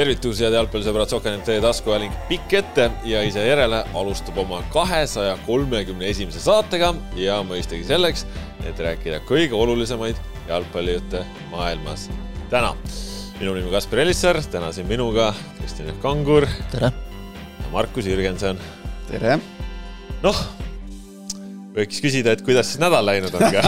tervitus, head jalgpallisõbrad, Sokanet taskuhääling pikk ette ja ise järele alustab oma kahesaja kolmekümne esimese saatega ja mõistagi selleks, et rääkida kõige olulisemaid jalgpallijutte maailmas. täna minu nimi Kaspar Elisser, täna siin minuga Kristjan Kangur. tere! Markus Jürgenson. tere! noh, võiks küsida, et kuidas siis nädal läinud on ka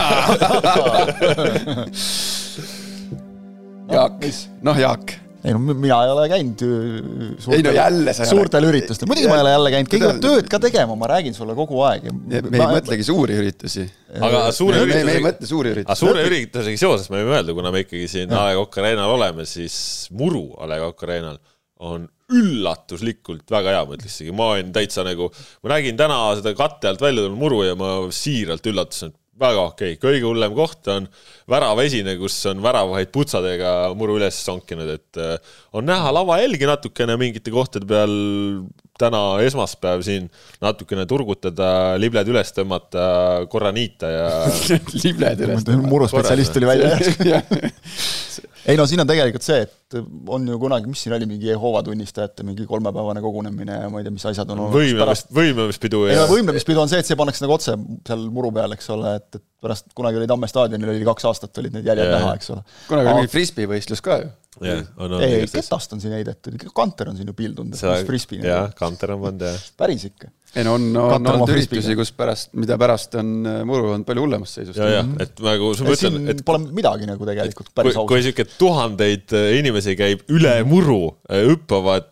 Jaak, noh Jaak ei no mina ei ole käinud suurtel, ei no jälle sa suurtel üritustel, muidugi ma ei ole jälle käinud, keegi peab tööd ka tegema, ma räägin sulle kogu aeg. me ei ma... mõtlegi suuri üritusi. aga suure ürituse. me ei mõtle suuri üritusi. aga suure üritusega seoses me võime öelda, kuna me ikkagi siin A Le Coq Arena'l oleme, siis muru A Le Coq Arena'l on üllatuslikult väga hea, ma ütleks isegi, ma olin täitsa nagu, ma nägin täna seda katte alt välja tulnud muru ja ma siiralt üllatusin, et väga okei okay., kõige hullem koht on väravesine, kus on väravaid putsadega muru üles sonkinud, et äh, on näha lavajälgi natukene mingite kohtade peal. täna esmaspäev siin natukene turgutada, libled üles tõmmata, korra niita ja libled üles tõmmata. muruspetsialist tuli välja ei no siin on tegelikult see, et on ju kunagi, mis siin oli, mingi Jehoova tunnistajate mingi kolmepäevane kogunemine ja ma ei tea, mis asjad on olnud. võimlemist, võimlemispidu. ei no võimlemispidu on see, et see pannakse nagu otse seal muru peal, eks ole, et, et pärast kunagi oli Tamme staadionil oli kaks aastat olid need jäljed näha, eks ole. kunagi oli mingi frisbee võistlus ka ju. ei, ketast on siin heidetud, Kanter on siin ju pildunud, frisbee. jah, Kanter on pannud jah. päris ikka ei no on, on olnud üritusi, kus pärast, mida pärast on äh, muru olnud palju hullemas seisus. ja, ja, et nagu ma ütlen, et pole midagi nagu tegelikult päris ausalt. kui sihuke tuhandeid äh, inimesi käib üle muru, äh, hüppavad,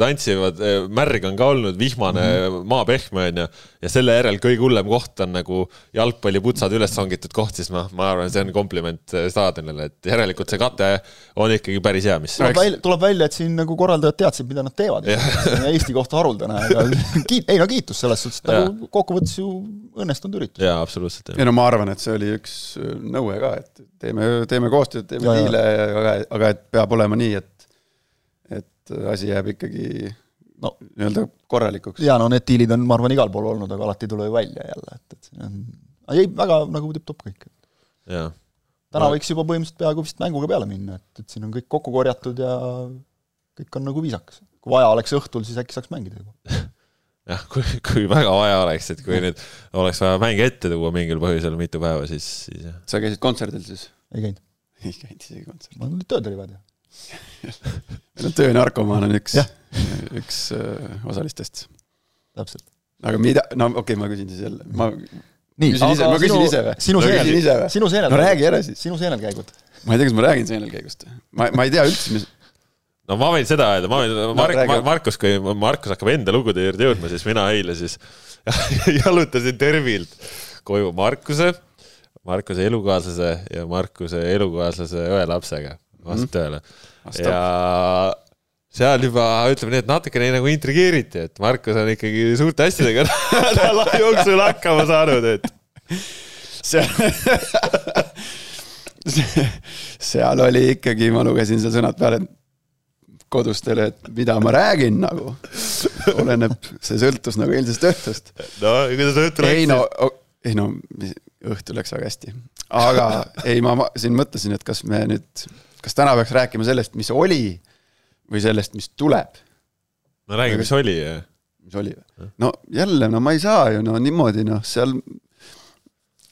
tantsivad, märg on ka olnud, vihmane mm, -hmm. maa pehme on ju, ja selle järel kõige hullem koht on nagu jalgpalliputsad üles hangitud koht, siis ma, ma arvan, see on kompliment staadionile, et järelikult see kate on ikkagi päris hea, mis. tuleb välja, tuleb välja, et siin nagu korraldajad teadsid, mida nad teevad. Eesti kohta haruldane, aga ei no kiitus selles suhtes, et nagu kokkuvõttes ju õnnestunud üritus. jaa, absoluutselt. ja no ma arvan, et see oli üks äh, nõue ka, et teeme, teeme koostööd, teeme diile, aga, aga et peab olema nii, et, et asi jääb ikkagi no nii-öelda korralikuks. jaa, no need diilid on, ma arvan, igal pool olnud, aga alati ei tule ju välja jälle, et, et see on, ei, väga nagu tipp-topp kõik. täna no. võiks juba põhimõtteliselt peaaegu vist mänguga peale minna, et, et siin on kõik kokku korjatud ja kõik on nagu viisakas. kui vaja oleks õhtul, siis äkki saaks mängida juba jah, kui, kui väga vaja oleks, et kui nüüd oleks vaja mänge ette tuua mingil põhjusel mitu päeva, siis, siis jah. sa käisid kontserdil siis? ei käinud. ei käinud isegi kontserdil? mul tööd oli vaja teha meil on töönarkomaan on üks, üks äh, osalistest. täpselt. aga mida, no okei okay,, ma küsin siis jälle, ma nii, küsin ise, ma küsin sinu, ise või? sinu seenel, sinu seenel. no räägi ära siis. sinu seenelkäigud. ma ei tea, kas ma räägin seenelkäigust. ma, ma ei tea üldse, mis no ma võin seda öelda, ma võin no, Mark, no, Markus, kui Markus hakkab enda lugude juurde jõudma, siis mina eile siis jalutasin Tervilt koju Markuse, Markuse elukaaslase ja Markuse elukaaslase õe lapsega vastu mhm. tööle mm. ja seal juba ütleme nii, et natukene nagu intrigeeriti, et Markus on ikkagi suurte asjadega nädala jooksul hakkama saanud, et seal seal oli ikkagi, ma lugesin seal sõnad peale, kodustele, et mida ma räägin nagu. oleneb, see sõltus nagu eilsest õhtust. no kuidas õhtul läks? ei no, ei no õhtul läks väga hästi. aga ei, ma, ma siin mõtlesin, et kas me nüüd, kas täna peaks rääkima sellest, mis oli või sellest, mis tuleb. no räägi, mis oli. mis oli või? no jälle, no ma ei saa ju no niimoodi noh, seal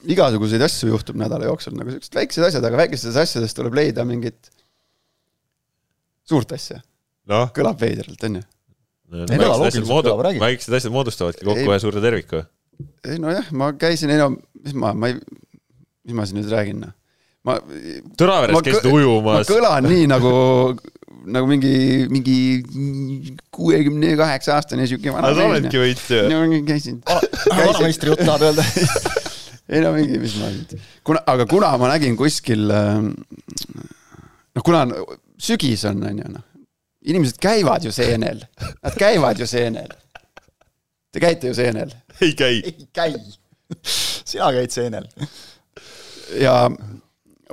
igasuguseid asju juhtub nädala jooksul, nagu siuksed väiksed asjad, aga väikestest asjadest tuleb leida mingit suurt asja no. kõlab veidralt, on ju. väiksed asjad moodustavadki kokku ühe suure terviku. ei nojah, ma käisin, ei no, mis ma, ma ei, mis ma siin nüüd räägin, noh. ma. Tõraveres käisid ujumas. ma kõlan nii nagu, nagu mingi, mingi kuuekümne kaheksa aastane sihuke vana. sa oledki võit ju. no käisin. vanameistri jutt tahad öelda ei no mingi, mis ma nüüd, kuna, aga kuna ma nägin kuskil, noh, kuna sügis on, on ju, noh inimesed käivad ju seenel, nad käivad ju seenel. Te käite ju seenel? ei käi. ei käi. sina käid seenel. ja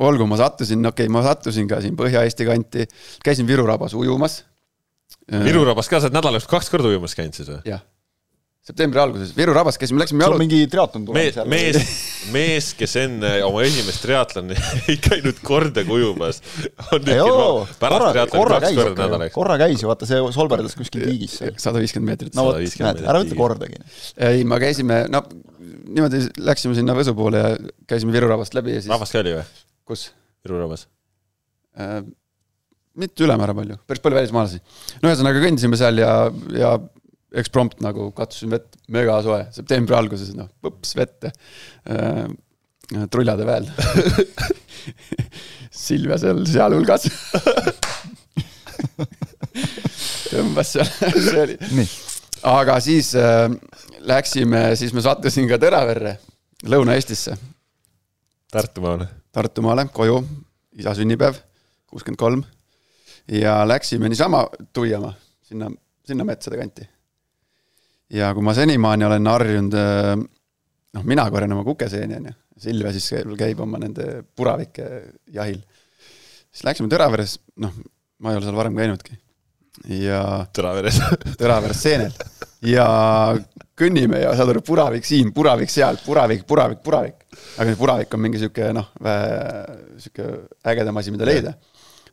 olgu, ma sattusin, okei okay,, ma sattusin ka siin Põhja-Eesti kanti, käisin Viru rabas ujumas. Viru rabas ka, sa oled nädala jooksul kaks korda ujumas käinud siis või? jah. septembri alguses, Viru rabas käisime, läksime jalu-, mingi triatlon tulemas mees, seal? mees, mees, kes enne oma esimest triatloni ei käinud kordagi ujumas, korra, korra käis korda nädalas. korra käis ju, vaata see solberdas kuskil tiigis seal. sada viiskümmend meetrit no vot, 150 näed, ära ütle kordagi. ei, me käisime, no niimoodi läksime sinna Võsu poole ja käisime Viru rabast läbi ja siis rahvas ka oli või? Kus Viru rahvas? äh,, mitte ülemäära palju, päris palju välismaalasi. no ühesõnaga kõndisime seal ja, ja eksprompt nagu katsusin vett, megasoe, septembri alguses, noh, põps vette äh,. trullade väel. Silvia seal sealhulgas. tõmbas seal, see oli aga siis äh, läksime, siis ma sattusin ka Tõraverre, Lõuna-Eestisse, Tartumaale. Tartumaale koju, isa sünnipäev, kuuskümmend kolm. ja läksime niisama tuiama sinna, sinna metsade kanti. ja kui ma senimaani olen harjunud, noh, mina korjan oma kukeseeni, onju, Silvia siis käib oma nende puravike jahil. siis läksime Tõraveres, noh, ma ei ole seal varem käinudki. ja Tõraveres. Tõraveres seenel ja kõnnime ja saad aru, puravik siin, puravik seal, puravik, puravik, puravik. aga see puravik on mingi sihuke noh, sihuke ägedam asi, mida leida.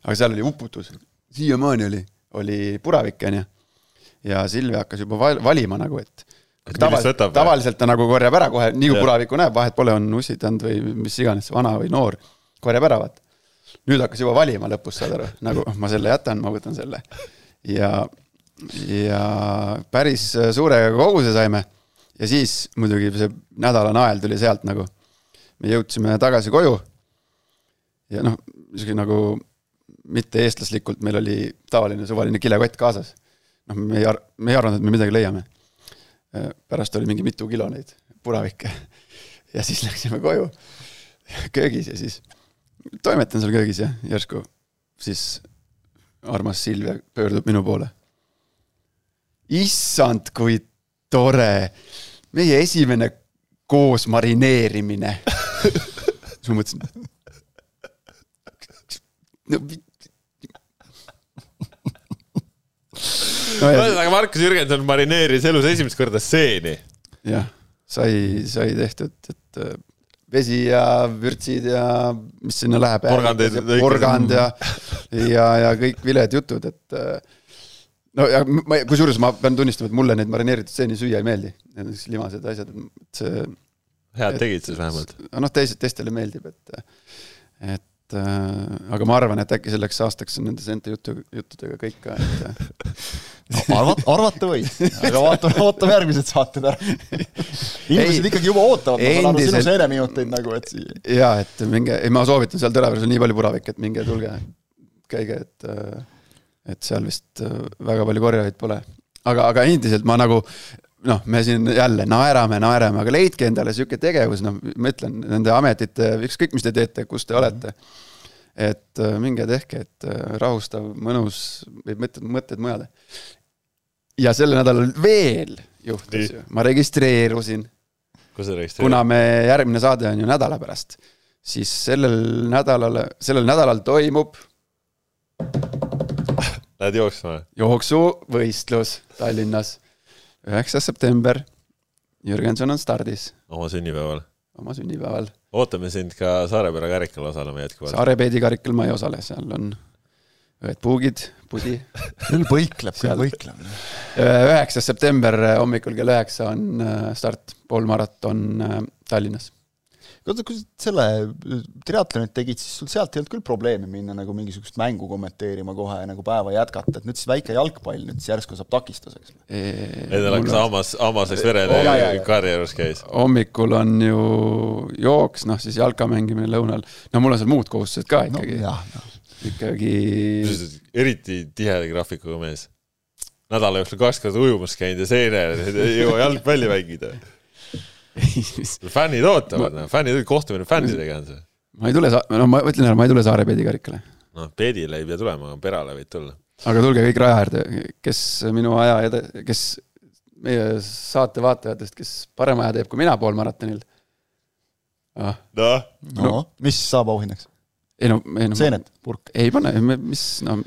aga seal oli uputus, siiamaani oli, oli puravik, onju. ja Silvia hakkas juba val- valima nagu, et tavaliselt tavaliselt ta nagu korjab ära kohe, nii kui Jah. puraviku näeb, vahet pole, on ussitanud või mis iganes, vana või noor, korjab ära, vaata. nüüd hakkas juba valima lõpus, saad aru, nagu ma selle jätan, ma võtan selle. ja, ja päris suure koguse saime ja siis muidugi see nädala nael tuli sealt nagu. me jõudsime tagasi koju ja noh, sihuke nagu mitte eestlaslikult, meil oli tavaline suvaline kilekott kaasas. noh, me ei ar-, me ei arvanud, et me midagi leiame. pärast oli mingi mitu kilo neid puravikke ja siis läksime koju köögis ja siis toimetan seal köögis ja järsku siis armas Silvia pöördub minu poole. issand, kui tore, meie esimene koos marineerimine. siis ma mõtlesin. no no ühesõnaga, Markus Jürgenson marineeris elus esimest korda seeni. jah, sai, sai tehtud, et vesi ja vürtsid ja mis sinna läheb. Porgand ja, ja, ja kõik viled jutud, et no ja ma, kusjuures ma pean tunnistama, et mulle need marineeritud seeni süüa ei meeldi. Need limased asjad, et see, head tegid siis vähemalt. noh, teised, teistele meeldib, et, et äh, aga ma arvan, et äkki selleks aastaks on nende seente jutu, juttudega kõik ka, et arvata, arvata võid, aga vaatame, ootame järgmised saated ära. inimesed Ei, ikkagi juba ootavad, ma saan aru sinu seeneminuteid nagu, et siia. ja et minge, ei ma soovitan seal Tõraveres on nii palju puravikke, et minge tulge, käige, et, et seal vist äh, väga palju korjajaid pole. aga, aga endiselt ma nagu noh, me siin jälle naerame, naerame, aga leidke endale sihuke tegevus, noh, ma ütlen nende ametite, ükskõik, mis te teete, kus te olete. et äh, minge tehke, et äh, rahustav, mõnus, võib mõtted, mõtted mujale. ja sel nädalal veel juhtus ju, ma registreerusin kuna me järgmine saade on ju nädala pärast, siis sellel nädalal, sellel nädalal toimub Lähed jooksma? jooksuvõistlus Tallinnas. üheksas september. Jürgenson on stardis oma sünnipäeval. oma sünnipäeval. ootame sind ka Saarepere karikal osalema jätkuvalt. Saarepeedi karikal ma ei osale, seal on õed puugid, pudi. küll põikleb, küll põikleb. üheksas september hommikul kell üheksa on äh, start, poolmaraton äh, Tallinnas. oota, kui sa selle triatlonit tegid, siis sul sealt ei olnud küll probleemi minna nagu mingisugust mängu kommenteerima kohe nagu päeva jätkata, et nüüd siis väike jalgpall nüüd siis järsku saab takistuseks. Endal hakkas hammas, hammaseks jaa. karjäärus käis. hommikul on ju jooks, noh siis jalka mängimine lõunal. no mul on seal muud kohustused ka no ikkagi no,, noh. ikkagi eriti tiheda graafikuga mees. nädala jooksul kaks korda ujumas käinud ja seene ei jõua jalgpalli mängida. fännid ootavad, noh, fännid, kohtumine fännidega on see. ma ei tule, no ma ütlen ära, ma ei tule Saarepeedi karikale. noh, Peedile ei pea tulema, aga Perale võid tulla. aga tulge kõik raja äärde, kes minu aja, kes meie saate vaatajatest, kes parema aja teeb kui mina poolmaratonil ah,. noh, no mis saab auhinnaks? ei no, ei no. seened, purk. ei pane, mis no.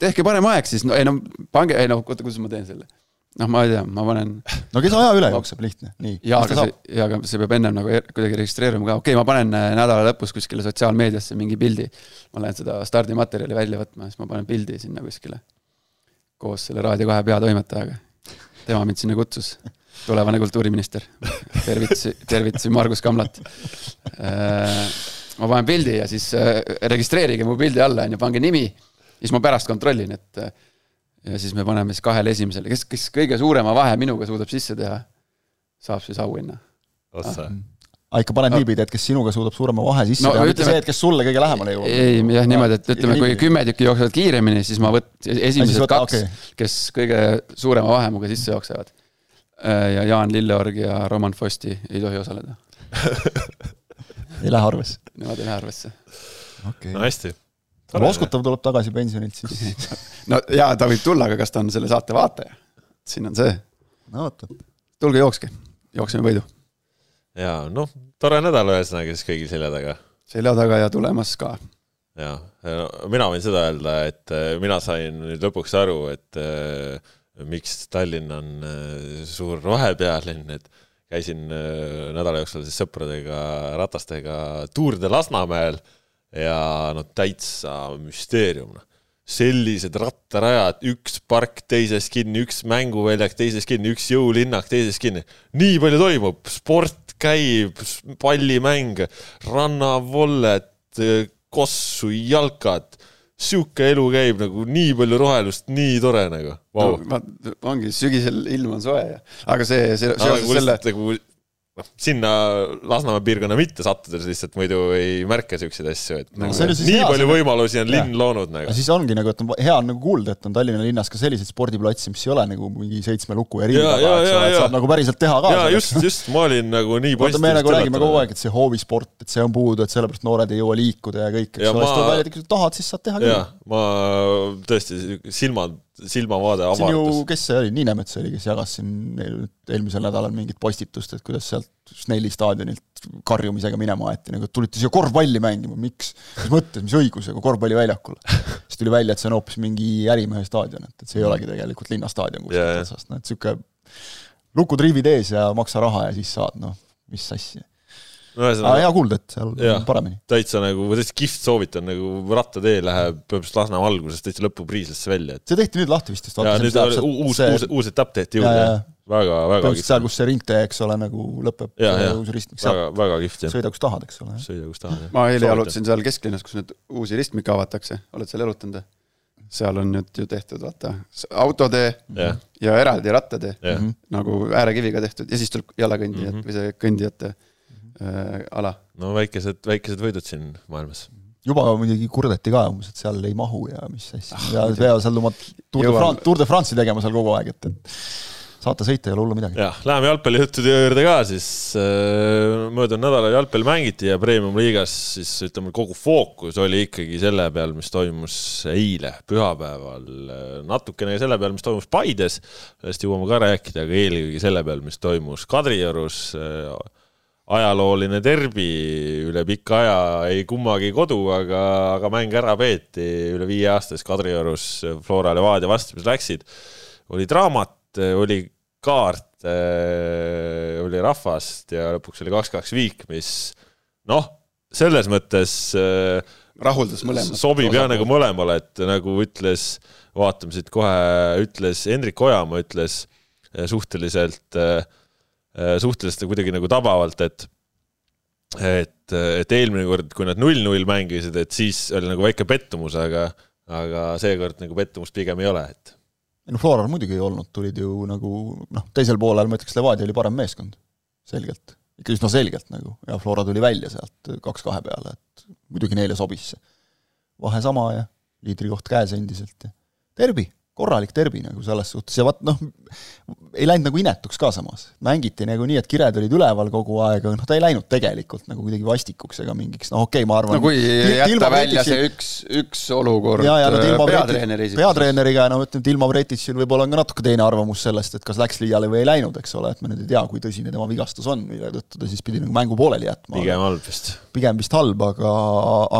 tehke parem aeg siis, no ei no pange, ei no oota, kuidas ma teen selle. noh, ma ei tea, ma panen no kes aja üle jookseb, lihtne, nii. jaa, aga see, jaa, aga see peab ennem nagu er- kuidagi registreerima ka, okei okay,, ma panen äh, nädala lõpus kuskile sotsiaalmeediasse mingi pildi. ma lähen seda stardimaterjali välja võtma, siis ma panen pildi sinna kuskile. koos selle Raadio kahe peatoimetajaga. tema mind sinna kutsus, tulevane kultuuriminister. tervitusi, tervitusi Margus Kamlat. ma panen pildi ja siis äh, registreerige mu pildi alla, on ju, pange nimi. siis ma pärast kontrollin, et äh, ja siis me paneme siis kahele esimesele, kes, kes kõige suurema vahe minuga suudab sisse teha, saab siis auhinna. ossa. aa, ikka paned niipidi, et kes sinuga suudab suurema vahe sisse No teha, mitte see, et kes sulle kõige lähemale jõuab. ei, jah, niimoodi, et ütleme, kui kümme tükki jooksevad kiiremini, siis ma võt-, esimesed võta- kaks okei., kes kõige suurema vahemuga sisse jooksevad. ja Jaan Lilleorg ja Roman Fosti ei tohi osaleda, ei lähe arvesse. nemad ei lähe arvesse. okei no. hästi. Loskutav tuleb tagasi pensionilt siis. no jaa, ta võib tulla, aga kas ta on selle saate vaataja? siin on see, no vot, tulge jookske, jookseme võidu. ja noh, tore nädal ühesõnaga siis kõigil selja taga selja taga ja tulemas ka. ja mina võin seda öelda, et äh, mina sain nüüd lõpuks aru, et äh, miks Tallinn on äh, suur rohepealinn, et käisin äh, nädala jooksul siis sõpradega ratastega Tour de Lasnamäel ja no täitsa müsteerium, noh. sellised rattarajad, üks park teisest kinni, üks mänguväljak teisest kinni, üks jõulinnak teisest kinni. nii palju toimub, sport käib, pallimäng, rannavolled, kossu, jalkad, sihuke elu käib nagu nii palju rohelust, nii tore nagu wow.. no,. ongi, sügisel ilm on soe ja, aga see, see, seoses selle nagu noh, sinna Lasnamäe piirkonna mitte sattudes lihtsalt muidu ei märka siukseid asju, et nagu, ju siis nii hea palju võimalusi on linn loonud nagu siis ongi nagu, et on hea on nagu kuulda, et on Tallinna linnas ka selliseid spordiplatse, mis ei ole nagu mingi seitsme luku ja ringi Jaa, taga, jaa, et sa jaa, jaa. saad nagu päriselt teha ka. ja just, just, ma olin nagu nii vaata, me nagu räägime kogu aeg, et see hoovisport, et see on puudu, et sellepärast noored ei jõua liikuda ja kõik, eks ole, siis tuleb välja, et kui sa tahad, siis saad teha jaa küll., ma tõesti, silmad, silmavaade siin ju avardus., kes see oli, Niinemets oli, kes jagas siin eel- eelmisel nädalal mingit postitust, et kuidas sealt Snelli staadionilt karjumisega minema aeti, nagu tulite siia korvpalli mängima, miks? mis mõttes, mis õigusega korvpalliväljakule? siis tuli välja, et see on hoopis mingi ärimehe staadion, et, et see ei olegi tegelikult linnastaadion kuskilt otsast, noh et niisugune lukud riivid ees ja maksa raha ja siis saad, noh, mis asja. Ühesõnaga hea kuulda, et seal on paremini. täitsa nagu, täitsa kihvt soovitan nagu rattatee läheb põhimõtteliselt Lasnamäe algusest täitsa lõpupriislesse välja, et see tehti nüüd lahti vist, vist ja nüüd oli uus, uus, uus etapp tehti juurde väga, väga põhimõtteliselt seal, kus see ringtee, eks ole, nagu lõpeb väga väga kihvt jah, sõida kus tahad, eks ole. sõida kus tahad jah. ma eile jalutasin seal kesklinnas, kus nüüd uusi ristmikke avatakse, oled seal jalutanud? seal on nüüd ju tehtud, vaata, autotee jah, ja eraldi rattatee jah, nagu äärekiviga tehtud ja siis tuleb jalakõndijate Mhm. või see kõndijate äh, ala. no väikesed, väikesed võidud siin maailmas. juba muidugi kurdeti ka umbes, et seal ei mahu ja mis asja Ah, ja peavad seal oma Tour de. France, Tour de France'i tegema seal kogu aeg, et, et saate sõita, ei ole hullu midagi. jah, läheme jalgpallijuttude juurde ka siis äh, möödunud nädalal jalgpalli mängiti ja Premium-liigas siis ütleme, kogu fookus oli ikkagi selle peal, mis toimus eile, pühapäeval. natukene selle peal, mis toimus Paides, sellest jõuame ka rääkida, aga eelkõige selle peal, mis toimus Kadriorus. Ajalooline derbi üle pika aja ei kummagi kodu, aga, aga mäng ära peeti üle viie aastas Kadriorus Flora Levadia vastu, mis läksid. oli draamat, oli kaart, oli rahvast ja lõpuks oli kaks-kaks viik, mis noh, selles mõttes äh, rahuldas mõlemat. sobib jah nagu mõlemale, et nagu ütles, vaatame siit kohe, ütles Hendrik Ojamaa ütles eh, suhteliselt, suhteliselt kuidagi nagu tabavalt, et et, et eelmine kord, kui nad null-null mängisid, et siis oli nagu väike pettumus, aga aga seekord nagu pettumust pigem ei ole, et no Floral muidugi ei olnud, tulid ju nagu noh, teisel poolel ma ütleks, Levadia oli parem meeskond, selgelt. ikka üsna selgelt nagu ja Flora tuli välja sealt kaks-kahe peale, et muidugi neile sobis see. vahe sama ja liidrikoht käes endiselt ja derbi, korralik derbi nagu selles suhtes ja vaat noh, ei läinud nagu inetuks ka samas. mängiti nagu nii, et kired olid üleval kogu aeg, aga noh, ta ei läinud tegelikult nagu kuidagi vastikuks ega mingiks, noh okei okay,, ma arvan no kui jätta välja see üks, üks olukord ja, ja no äh, peatreeneri Vretic- peatreeneriga, no ütleme, Tilma Vretitšil võib-olla on ka natuke teine arvamus sellest, et kas läks liiale või ei läinud, eks ole, et me nüüd ei tea, kui tõsine tema vigastus on, mille tõttu ta siis pidi nagu mängu pooleli jätma. pigem halb vist. pigem vist halb, aga,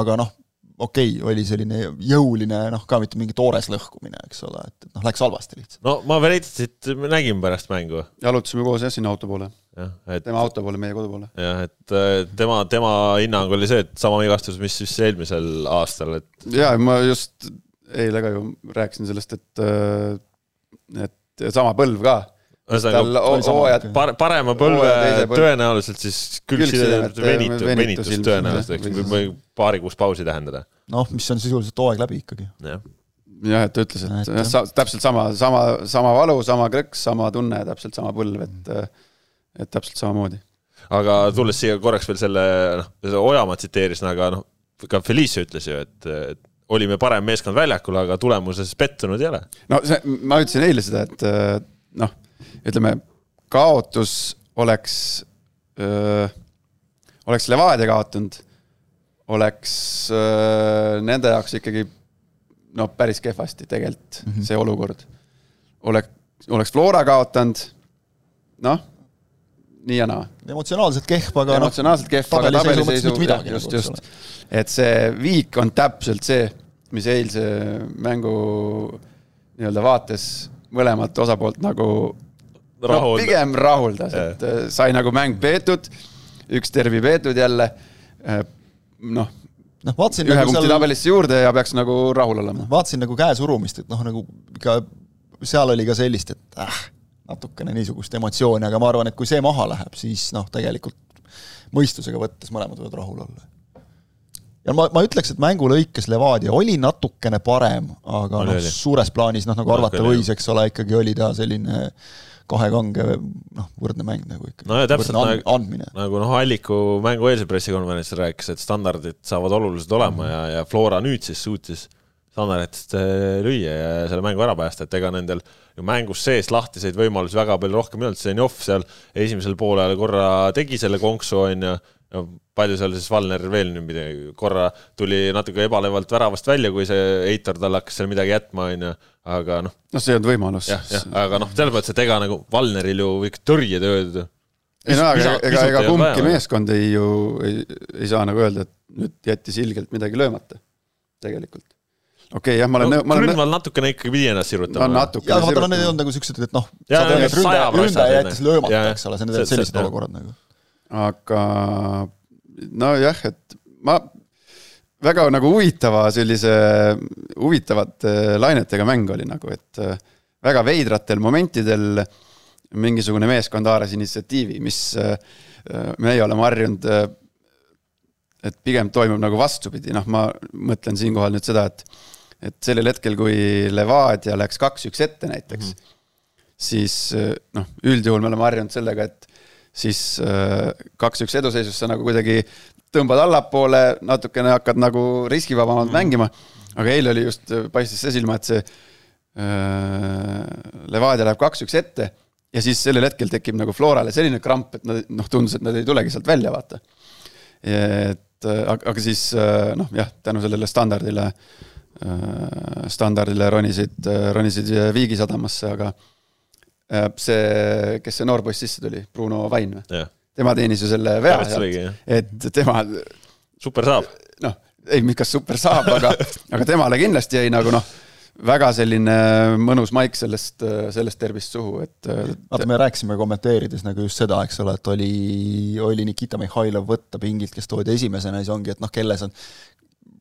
aga noh, okei okay,, oli selline jõuline noh, ka mitte mingi toores lõhkumine, eks ole, et, et noh, läks halvasti lihtsalt. no ma Veritsit nägin pärast mängu. jalutasime koos jah, sinna auto poole. Et... tema auto poole, meie kodu poole. jah, et tema, tema hinnang oli see, et sama vigastus, mis siis eelmisel aastal, et jaa, ma just eile ka ju rääkisin sellest, et et sama põlv ka ühesõnaga hooajad par-, parema põlve tõenäoliselt siis külgsidemed venitu-, venitus tõenäoliselt, eks, või paari kuus pausi tähendada. noh, mis on sisuliselt hooaeg läbi ikkagi. jah, et ta ütles, et jah, sa, täpselt sama, sama, sama valu, sama krõks, sama tunne, täpselt sama põlv, et et täpselt samamoodi. aga tulles siia korraks veel selle, noh, Ojamaa tsiteeris, aga noh, ka Felice ütles ju, et, et olime parem meeskond väljakul, aga tulemuses pettunud ei ole. no see, ma ütlesin eile seda, et noh ütleme, kaotus oleks, oleks Levadia kaotanud, oleks öö, nende jaoks ikkagi no päris kehvasti tegelikult mm -hmm. see olukord. oleks, oleks Flora kaotanud, noh, nii ja naa. emotsionaalselt kehv, aga noh, emotsionaalselt kehv, aga tabeliseisu, just, just. et see viik on täpselt see, mis eilse mängu nii-öelda vaates mõlemat osapoolt nagu no pigem rahuldas, et äh, sai nagu mäng peetud, üks tervi peetud jälle. Äh, noh noh, vaatasin ühe nagu punkti seal... tabelisse juurde ja peaks nagu rahul olema. vaatasin nagu käesurumist, et noh, nagu ikka seal oli ka sellist, et äh, natukene niisugust emotsiooni, aga ma arvan, et kui see maha läheb, siis noh, tegelikult mõistusega võttes mõlemad võivad rahul olla. ja ma, ma ütleks, et mängu lõikes Levadia oli natukene parem, aga noh, suures plaanis noh, nagu arvata võis, eks ole, ikkagi oli ta selline äh, kahe kange noh, võrdne mäng nagu ikka. no ja täpselt and, nagu, nagu noh, Alliku mängueelsel pressikonverentsil rääkis, et standardid saavad olulised olema mm -hmm. ja, ja Flora nüüd siis suutis standarditest äh, lüüa ja selle mängu ära päästa, et ega nendel ju mängus sees lahtiseid võimalusi väga palju rohkem ei olnud, Zenjov seal esimesel poolel korra tegi selle konksu, on ju, no palju seal siis Valner veel nüüd midagi, korra tuli natuke ebalevalt väravast välja, kui see Eitor talle hakkas seal midagi jätma, on ju, aga noh. noh, see ei olnud võimalus. jah, jah, aga noh, selles mõttes, et ega nagu Valneril ju kõik tõrjetööd. ei no aga ega, ega kumbki meeskond ei ju, ei, ei saa nagu öelda, et nüüd jättis ilgelt midagi löömata, tegelikult okei okay,, jah, ma olen no,, ma olen Grünwald natukene ikkagi pidi ennast sirutama no,. jaa, aga vaata, need ei olnud nagu siuksed, et noh, ründaja jättis löömata, eks ole, see on sellised olukorrad nagu. Aga nojah, et ma väga nagu huvitava sellise, huvitavate lainetega mäng oli nagu, et äh, väga veidratel momentidel mingisugune meeskond haaras initsiatiivi, mis äh, meie oleme harjunud, äh, et pigem toimub nagu vastupidi, noh, ma mõtlen siinkohal nüüd seda, et et sellel hetkel, kui Levadia läks kaks-üks ette näiteks mm, -hmm. siis noh, üldjuhul me oleme harjunud sellega, et siis kaks-üks eduseisus sa nagu kuidagi tõmbad allapoole, natukene hakkad nagu riskivabamalt mm. mängima. aga eile oli just, paistis see silma, et see äh, Levadia läheb kaks-üks ette ja siis sellel hetkel tekib nagu Florale selline kramp, et nad noh, tundus, et nad ei tulegi sealt välja, vaata. et aga, aga siis äh, noh, jah, tänu sellele standardile äh,, standardile ronisid, ronisid Viigi sadamasse, aga äh, see, kes see noor poiss sisse tuli, Bruno Vain või tema teenis ju selle vea sealt, et tema. super saab. noh, ei, kas super saab, aga, aga temale kindlasti jäi nagu noh, väga selline mõnus maik sellest, sellest tervist suhu, et. vaata, me rääkisime kommenteerides nagu just seda, eks ole, et oli, oli Nikita Mihhailov võtta pingilt, kes toodi esimesena, siis ongi, et noh, kelle sa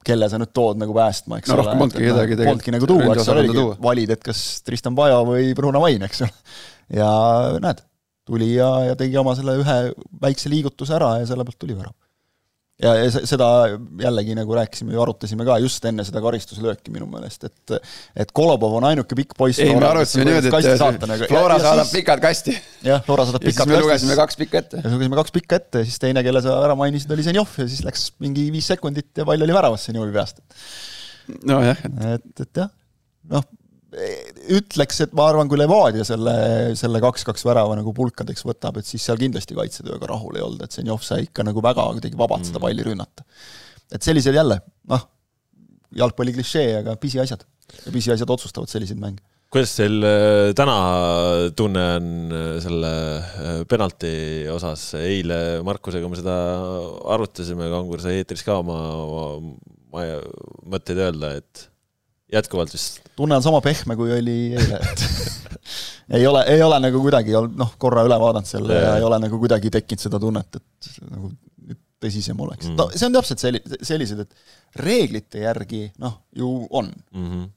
kelle sa nüüd tood nagu päästma, eks no, ole. polnudki kedagi tegelikult. Polnudki nagu tuua, eks ole, oligi, valid, et kas Tristan Pajo või Bruno Vain, eks ole. ja näed, tuli ja, ja tegi oma selle ühe väikse liigutuse ära ja selle pealt tuli värav. Ja, ja seda jällegi nagu rääkisime ju, arutasime ka just enne seda karistuslööki minu meelest, et et Kolobov on ainuke pikk poiss. ei, me arutasime niimoodi, et nagu. Flora ja, saadab siis, pikad kasti. jah, Flora saadab pikad kasti. me lugesime kaks pikka ette. ja lugesime kaks pikka ette ja siis teine, kelle sa ära mainisid, oli Zenjov ja siis läks mingi viis sekundit ja pall oli väravas Zenjovi peast. nojah. et, et jah, noh ütleks, et ma arvan, kui Levadia selle, selle kaks-kaks värava nagu pulkadeks võtab, et siis seal kindlasti kaitsetööga rahul ei olnud, et Zenjov sai ikka nagu väga kuidagi vabalt seda mm. palli rünnata. et sellisel jälle, noh, jalgpalli klišee, aga pisiasjad. ja pisiasjad otsustavad selliseid mänge. kuidas teil äh, täna tunne on äh, selle äh, penalti osas, eile Markusega me seda arutasime, Kangur sai eetris ka oma, oma ma ei, mõtteid öelda, et jätkuvalt vist tunne on sama pehme, kui oli eile, et ei ole, ei ole nagu kuidagi olnud, noh, korra üle vaadanud selle ja Jaa. ei ole nagu kuidagi tekkinud seda tunnet, et nagu tõsisem oleks Mm. no see on täpselt selli-, sellised, et reeglite järgi noh, ju on, mm. -hmm.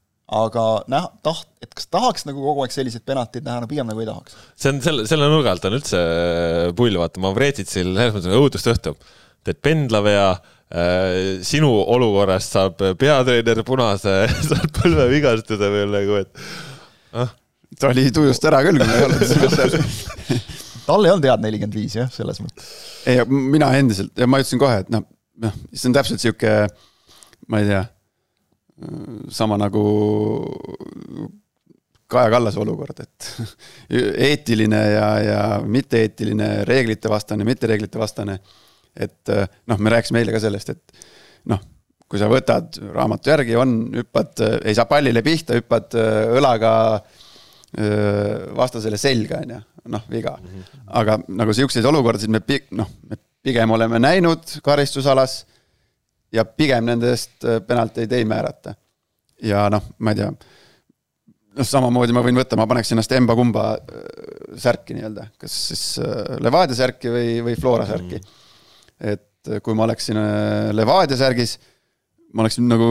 aga näha, taht-, et kas tahaks nagu kogu aeg selliseid penaltid näha, no pigem nagu ei tahaks. see on selle, selle nurga alt on üldse pull, vaata, Mavretitsil selles mõttes õudust õhtub. teed pendlavea äh,, sinu olukorrast saab peatreener punase, saab põlvevigastuse veel nagu, et ah, ta oli tujust ära küll, kui me ei olnud selles seal. tal ei olnud head nelikümmend viis jah, selles mõttes. ei, mina endiselt ja ma ütlesin kohe, et noh, noh, see on täpselt sihuke, ma ei tea, sama nagu Kaja Kallase olukord, et eetiline ja, ja mitteeetiline, reeglite vastane, mittereeglite vastane. Et noh, me rääkisime eile ka sellest, et noh, kui sa võtad raamatu järgi, on, hüppad, ei saa pallile pihta, hüppad öö, õlaga vastasele selga, on ju, noh, viga. aga nagu siukseid olukordasid me pi-, noh, me pigem oleme näinud karistusalas ja pigem nendest penalteid ei määrata. ja noh, ma ei tea, noh, samamoodi ma võin võtta, ma paneks ennast emba-kumba särki nii-öelda, kas siis Levadia särki või, või Flora särki. Et kui ma oleksin öö, Levadia särgis, ma oleksin nagu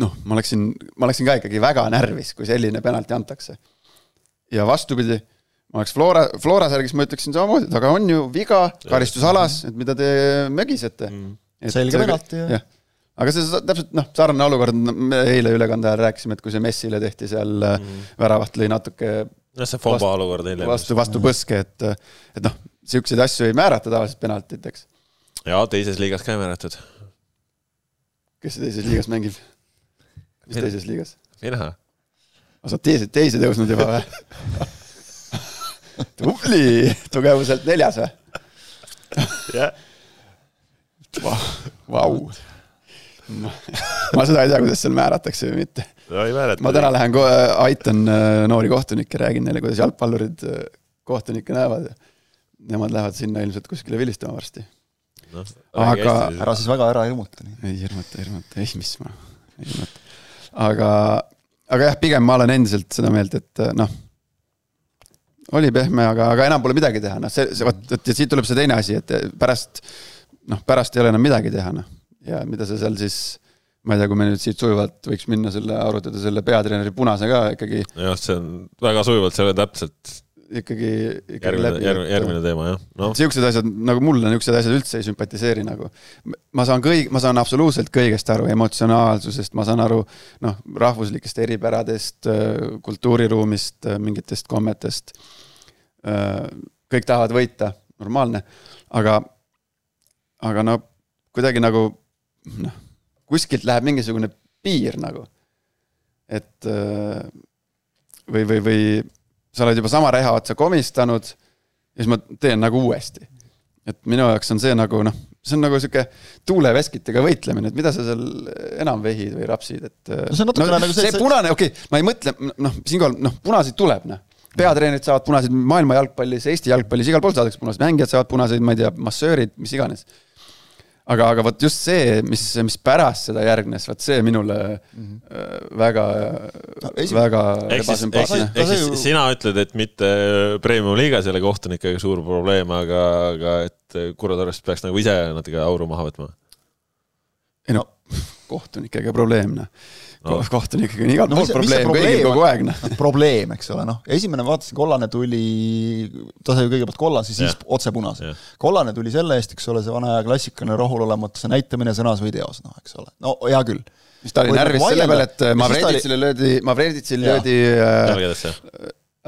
noh, ma oleksin, ma oleksin ka ikkagi väga närvis, kui selline penalti antakse. ja vastupidi, ma oleks Flora, Flora särgis, ma ütleksin samamoodi, et aga on ju viga karistusalas, et mida te mögisete mm.. Selge penalti, jah. jah. aga see täpselt noh, sarnane olukord, me eile ülekande ajal rääkisime, et kui see Messile tehti seal mm., väravat lõi natuke noh, see Fomba olukord eile. vastu, vastu põske, et, et noh, siukseid asju ei määrata tavaliselt penaltiteks. Ja teises liigas ka ei määratud. kes teises liigas mängib? mis Mina. teises liigas? mina. sa oled teise, teise tõusnud juba või? tubli, tugevuselt neljas või? jah. Vau. ma seda ei tea, kuidas seal määratakse või mitte. no ei määrata. ma täna lähen, aitan äh, noori kohtunikke, räägin neile, kuidas jalgpallurid äh, kohtunikke näevad ja nemad lähevad sinna ilmselt kuskile vilistama varsti. no,. Aga- ära siis väga ära hirmuta ei hirmuta, hirmuta, ei mis ma, ei hirmuta. aga, aga jah, pigem ma olen endiselt seda meelt, et äh, noh, oli pehme, aga, aga enam pole midagi teha, noh, see, see vot, vot ja siit tuleb see teine asi, et pärast, noh, pärast ei ole enam midagi teha, noh. ja mida sa seal siis, ma ei tea, kui me nüüd siit sujuvalt võiks minna selle, arutada selle peatreeneri punase ka ikkagi, jah, see on väga sujuvalt, see on täpselt ikkagi, ikkagi järgmine, läbi järgmine, järgmine teema jah, noh. siuksed asjad nagu mulle niisugused asjad üldse ei sümpatiseeri nagu. ma saan kõik, ma saan absoluutselt kõigest aru, emotsionaalsusest, ma saan aru noh, rahvuslikest eripäradest, kultuuriruumist, mingitest kommetest. kõik tahavad võita, normaalne, aga, aga no kuidagi nagu noh, kuskilt läheb mingisugune piir nagu. et äh, või, või, või sa oled juba sama reha otsa komistanud ja siis ma teen nagu uuesti. et minu jaoks on see nagu noh, see on nagu sihuke tuuleveskitega võitlemine, et mida sa seal enam vehid või rapsid, et. No see on natukene nagu see- see, see punane, okei okay,, ma ei mõtle, noh, siinkohal noh, punaseid tuleb noh. peatreenerid saavad punaseid maailma jalgpallis, Eesti jalgpallis, igal pool saadakse punaseid, mängijad saavad punaseid, ma ei tea, massöörid, mis iganes. aga, aga vot just see, mis, mis pärast seda järgnes, vot see minule mm -hmm. väga No väga ebasümpaatne ehk siis sina ütled, et mitte premium liigas ei ole kohtunikega suur probleem, aga, aga et Kurro Torrest peaks nagu ise natuke auru maha võtma. ei no kohtunikega probleem noh No. no., kohtunikega on igal No pool see- see probleem, kõigil kogu aeg noh. probleem, eks ole, noh, esimene vaatasin, kollane tuli, ta sai kõigepealt kollase, siis Jah. otse punase Jah.. kollane tuli selle eest, eks ole, see vana aja klassikaline rahulolematuse näitamine sõnas või teos, noh, eks ole, no hea küll. siis ta oli närvis selle peale, et ta Mavreditsile löödi, Mavreditsil Jaa. löödi äh, jalgadesse.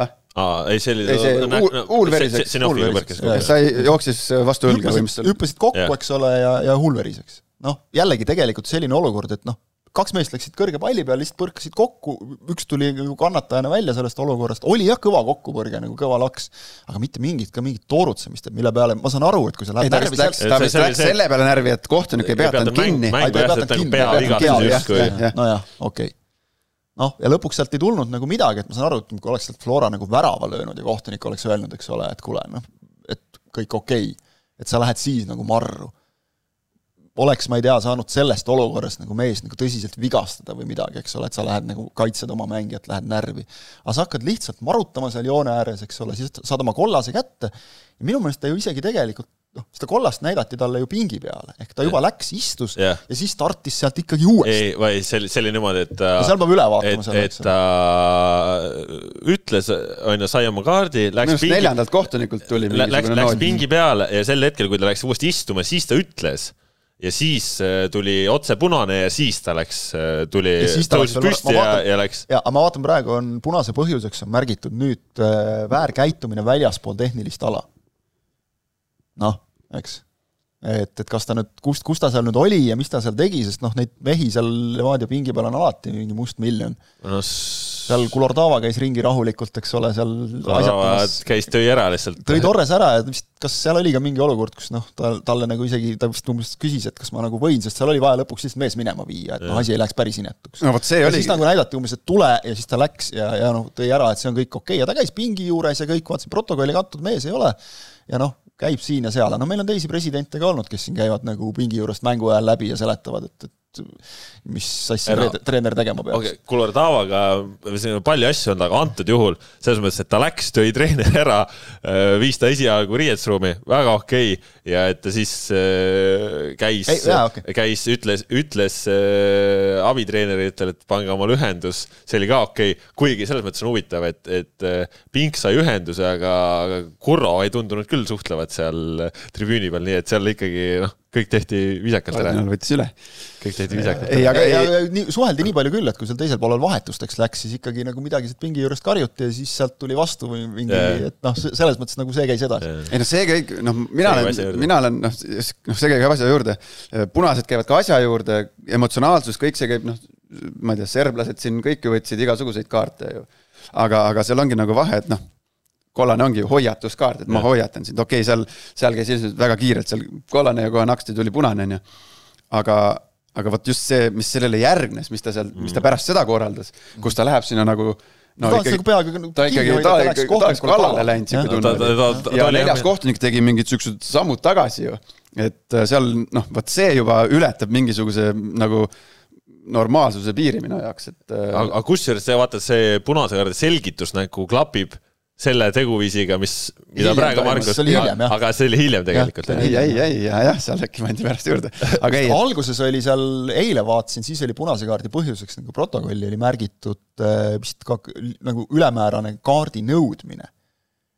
ah,, aa, ei see oli. Ei, see huul- huul veriseks, põrkes veriseks. sai, jooksis vastu õlga või mis hüppasid, seal. hüppasid kokku eks ole, ja, ja huul veriseks. noh, jällegi tegelikult selline olukord, et noh, kaks meest läksid kõrge palli peale, lihtsalt põrkasid kokku, üks tuli nagu kannatajana välja sellest olukorrast, oli jah, kõva kokkupõrge nagu kõva laks, aga mitte mingit, ka mingit toorutsemist, et mille peale ma saan aru, et kui sa ei lähed ta vist läks, ta vist läks see- selle peale närvi, et kohtunik ei peatanud kinni. mäng- Ai, ta ei jah, peatanud et nagu ei nojah, okei noh, ja lõpuks sealt ei tulnud nagu midagi, et ma saan aru, et kui oleks sealt Flora nagu värava löönud ja kohtunik oleks öelnud, eks ole, et kuule, noh, et kõik okei okay., et sa lähed siis nagu marru. Oleks, ma ei tea, saanud sellest olukorrast nagu meest nagu tõsiselt vigastada või midagi, eks ole, et sa lähed nagu, kaitsed oma mängijat, lähed närvi. aga sa hakkad lihtsalt marutama seal joone ääres, eks ole, siis saad oma kollase kätte ja minu meelest ta ju isegi tegelikult noh, seda kollast näidati talle ju pingi peale, ehk ta juba läks, istus yeah. ja siis startis sealt ikkagi uuesti. ei, või see oli, see oli niimoodi, et ta no seal peab üle vaatama et, et ta ütles, on ju, sai oma kaardi, läks pingi neljandalt kohtunikult tuli läks, läks pingi peale ja sel hetkel, kui ta läks uuesti istuma, siis ta ütles ja siis äh, tuli otse punane ja siis ta läks, äh, tuli, tõusis püsti ja, ja läks. ja, aga ma vaatan praegu on punase põhjuseks on märgitud nüüd äh, väärkäitumine väljaspool tehnilist ala. noh, eks et, et kas ta nüüd, kust, kus ta seal nüüd oli ja mis ta seal tegi, sest noh, neid mehi seal Levadia pingi peal on alati mingi must miljon no,. Seal Kulordava käis ringi rahulikult, eks ole, seal käis, tõi ära lihtsalt. tõi Torres ära ja vist, kas seal oli ka mingi olukord, kus noh, ta, talle nagu isegi, ta vist umbes küsis, et kas ma nagu võin, sest seal oli vaja lõpuks lihtsalt mees minema viia, et noh, asi ei läheks päris inetuks. no vot see ja oligi. siis nagu näidati umbes, et tule ja siis ta läks ja, ja noh, tõi ära, et see on kõik okei okay. ja ta käis pingi juures ja kõik, vaatasin protokolli kantud mees ei ole ja noh, käib siin ja seal, no meil on teisi presidente ka olnud, kes siin käivad nagu pingi juurest mängu ajal läbi ja seletavad, et, et mis asja no, treener tegema peaks. okei okay,, Kullertavaga palju asju olnud, aga antud juhul selles mõttes, et ta läks, tõi treeneri ära, äh, viis ta esialgu riietusruumi, väga okei okay, ja et ta siis äh, käis, okay. käis, ütles, ütles äh, abitreeneritele, et pange omale ühendus, see oli ka okei okay., kuigi selles mõttes on huvitav, et, et Pink sai ühenduse, aga Kurro ei tundunud küll suhtlevat seal tribüüni peal, nii et seal ikkagi noh kõik tehti viisakalt ära. võttis üle. kõik tehti viisakalt ära. ei, aga ja, ja, nii, suheldi nii palju küll, et kui seal teisel poolel vahetusteks läks, siis ikkagi nagu midagi sealt pingi juurest karjuti ja siis sealt tuli vastu või mingi, et noh, selles mõttes nagu see käis edasi. ei noh, see kõik, noh, mina olen, mina olen noh, noh, see käib asja juurde. punased käivad ka asja juurde, emotsionaalsus, kõik see käib, noh, ma ei tea, serblased siin kõik ju võtsid igasuguseid kaarte ju. aga, aga seal ongi nagu vahe, et noh kollane ongi ju hoiatuskaart, et ma hoiatan sind, okei okay,, seal, seal käis ilmselt väga kiirelt, seal kollane ja kohe naksti tuli punane, on ju. aga, aga vot just see, mis sellele järgnes, mis ta seal mm., mis ta pärast seda korraldas, kus ta läheb sinna nagu no ta ikkagi, peaaegu ta ikkagi, ta ta oleks kallale läinud, sihuke tunne. ja neljas kohtunik tegi mingid siuksed sammud tagasi ju. et äh, seal noh, vot see juba ületab mingisuguse nagu normaalsuse piiri minu jaoks, et. Äh, aga, aga kusjuures see vaata, see punase kaardi selgitus nagu klapib selle teguviisiga, mis, mida hiljem praegu Margus, aga see oli hiljem tegelikult. ei, ei, ei, ja jah, seal äkki pandi pärast juurde, aga ei. alguses oli seal, eile vaatasin, siis oli punase kaardi põhjuseks nagu protokolli oli märgitud vist ka nagu ülemäärane kaardi nõudmine.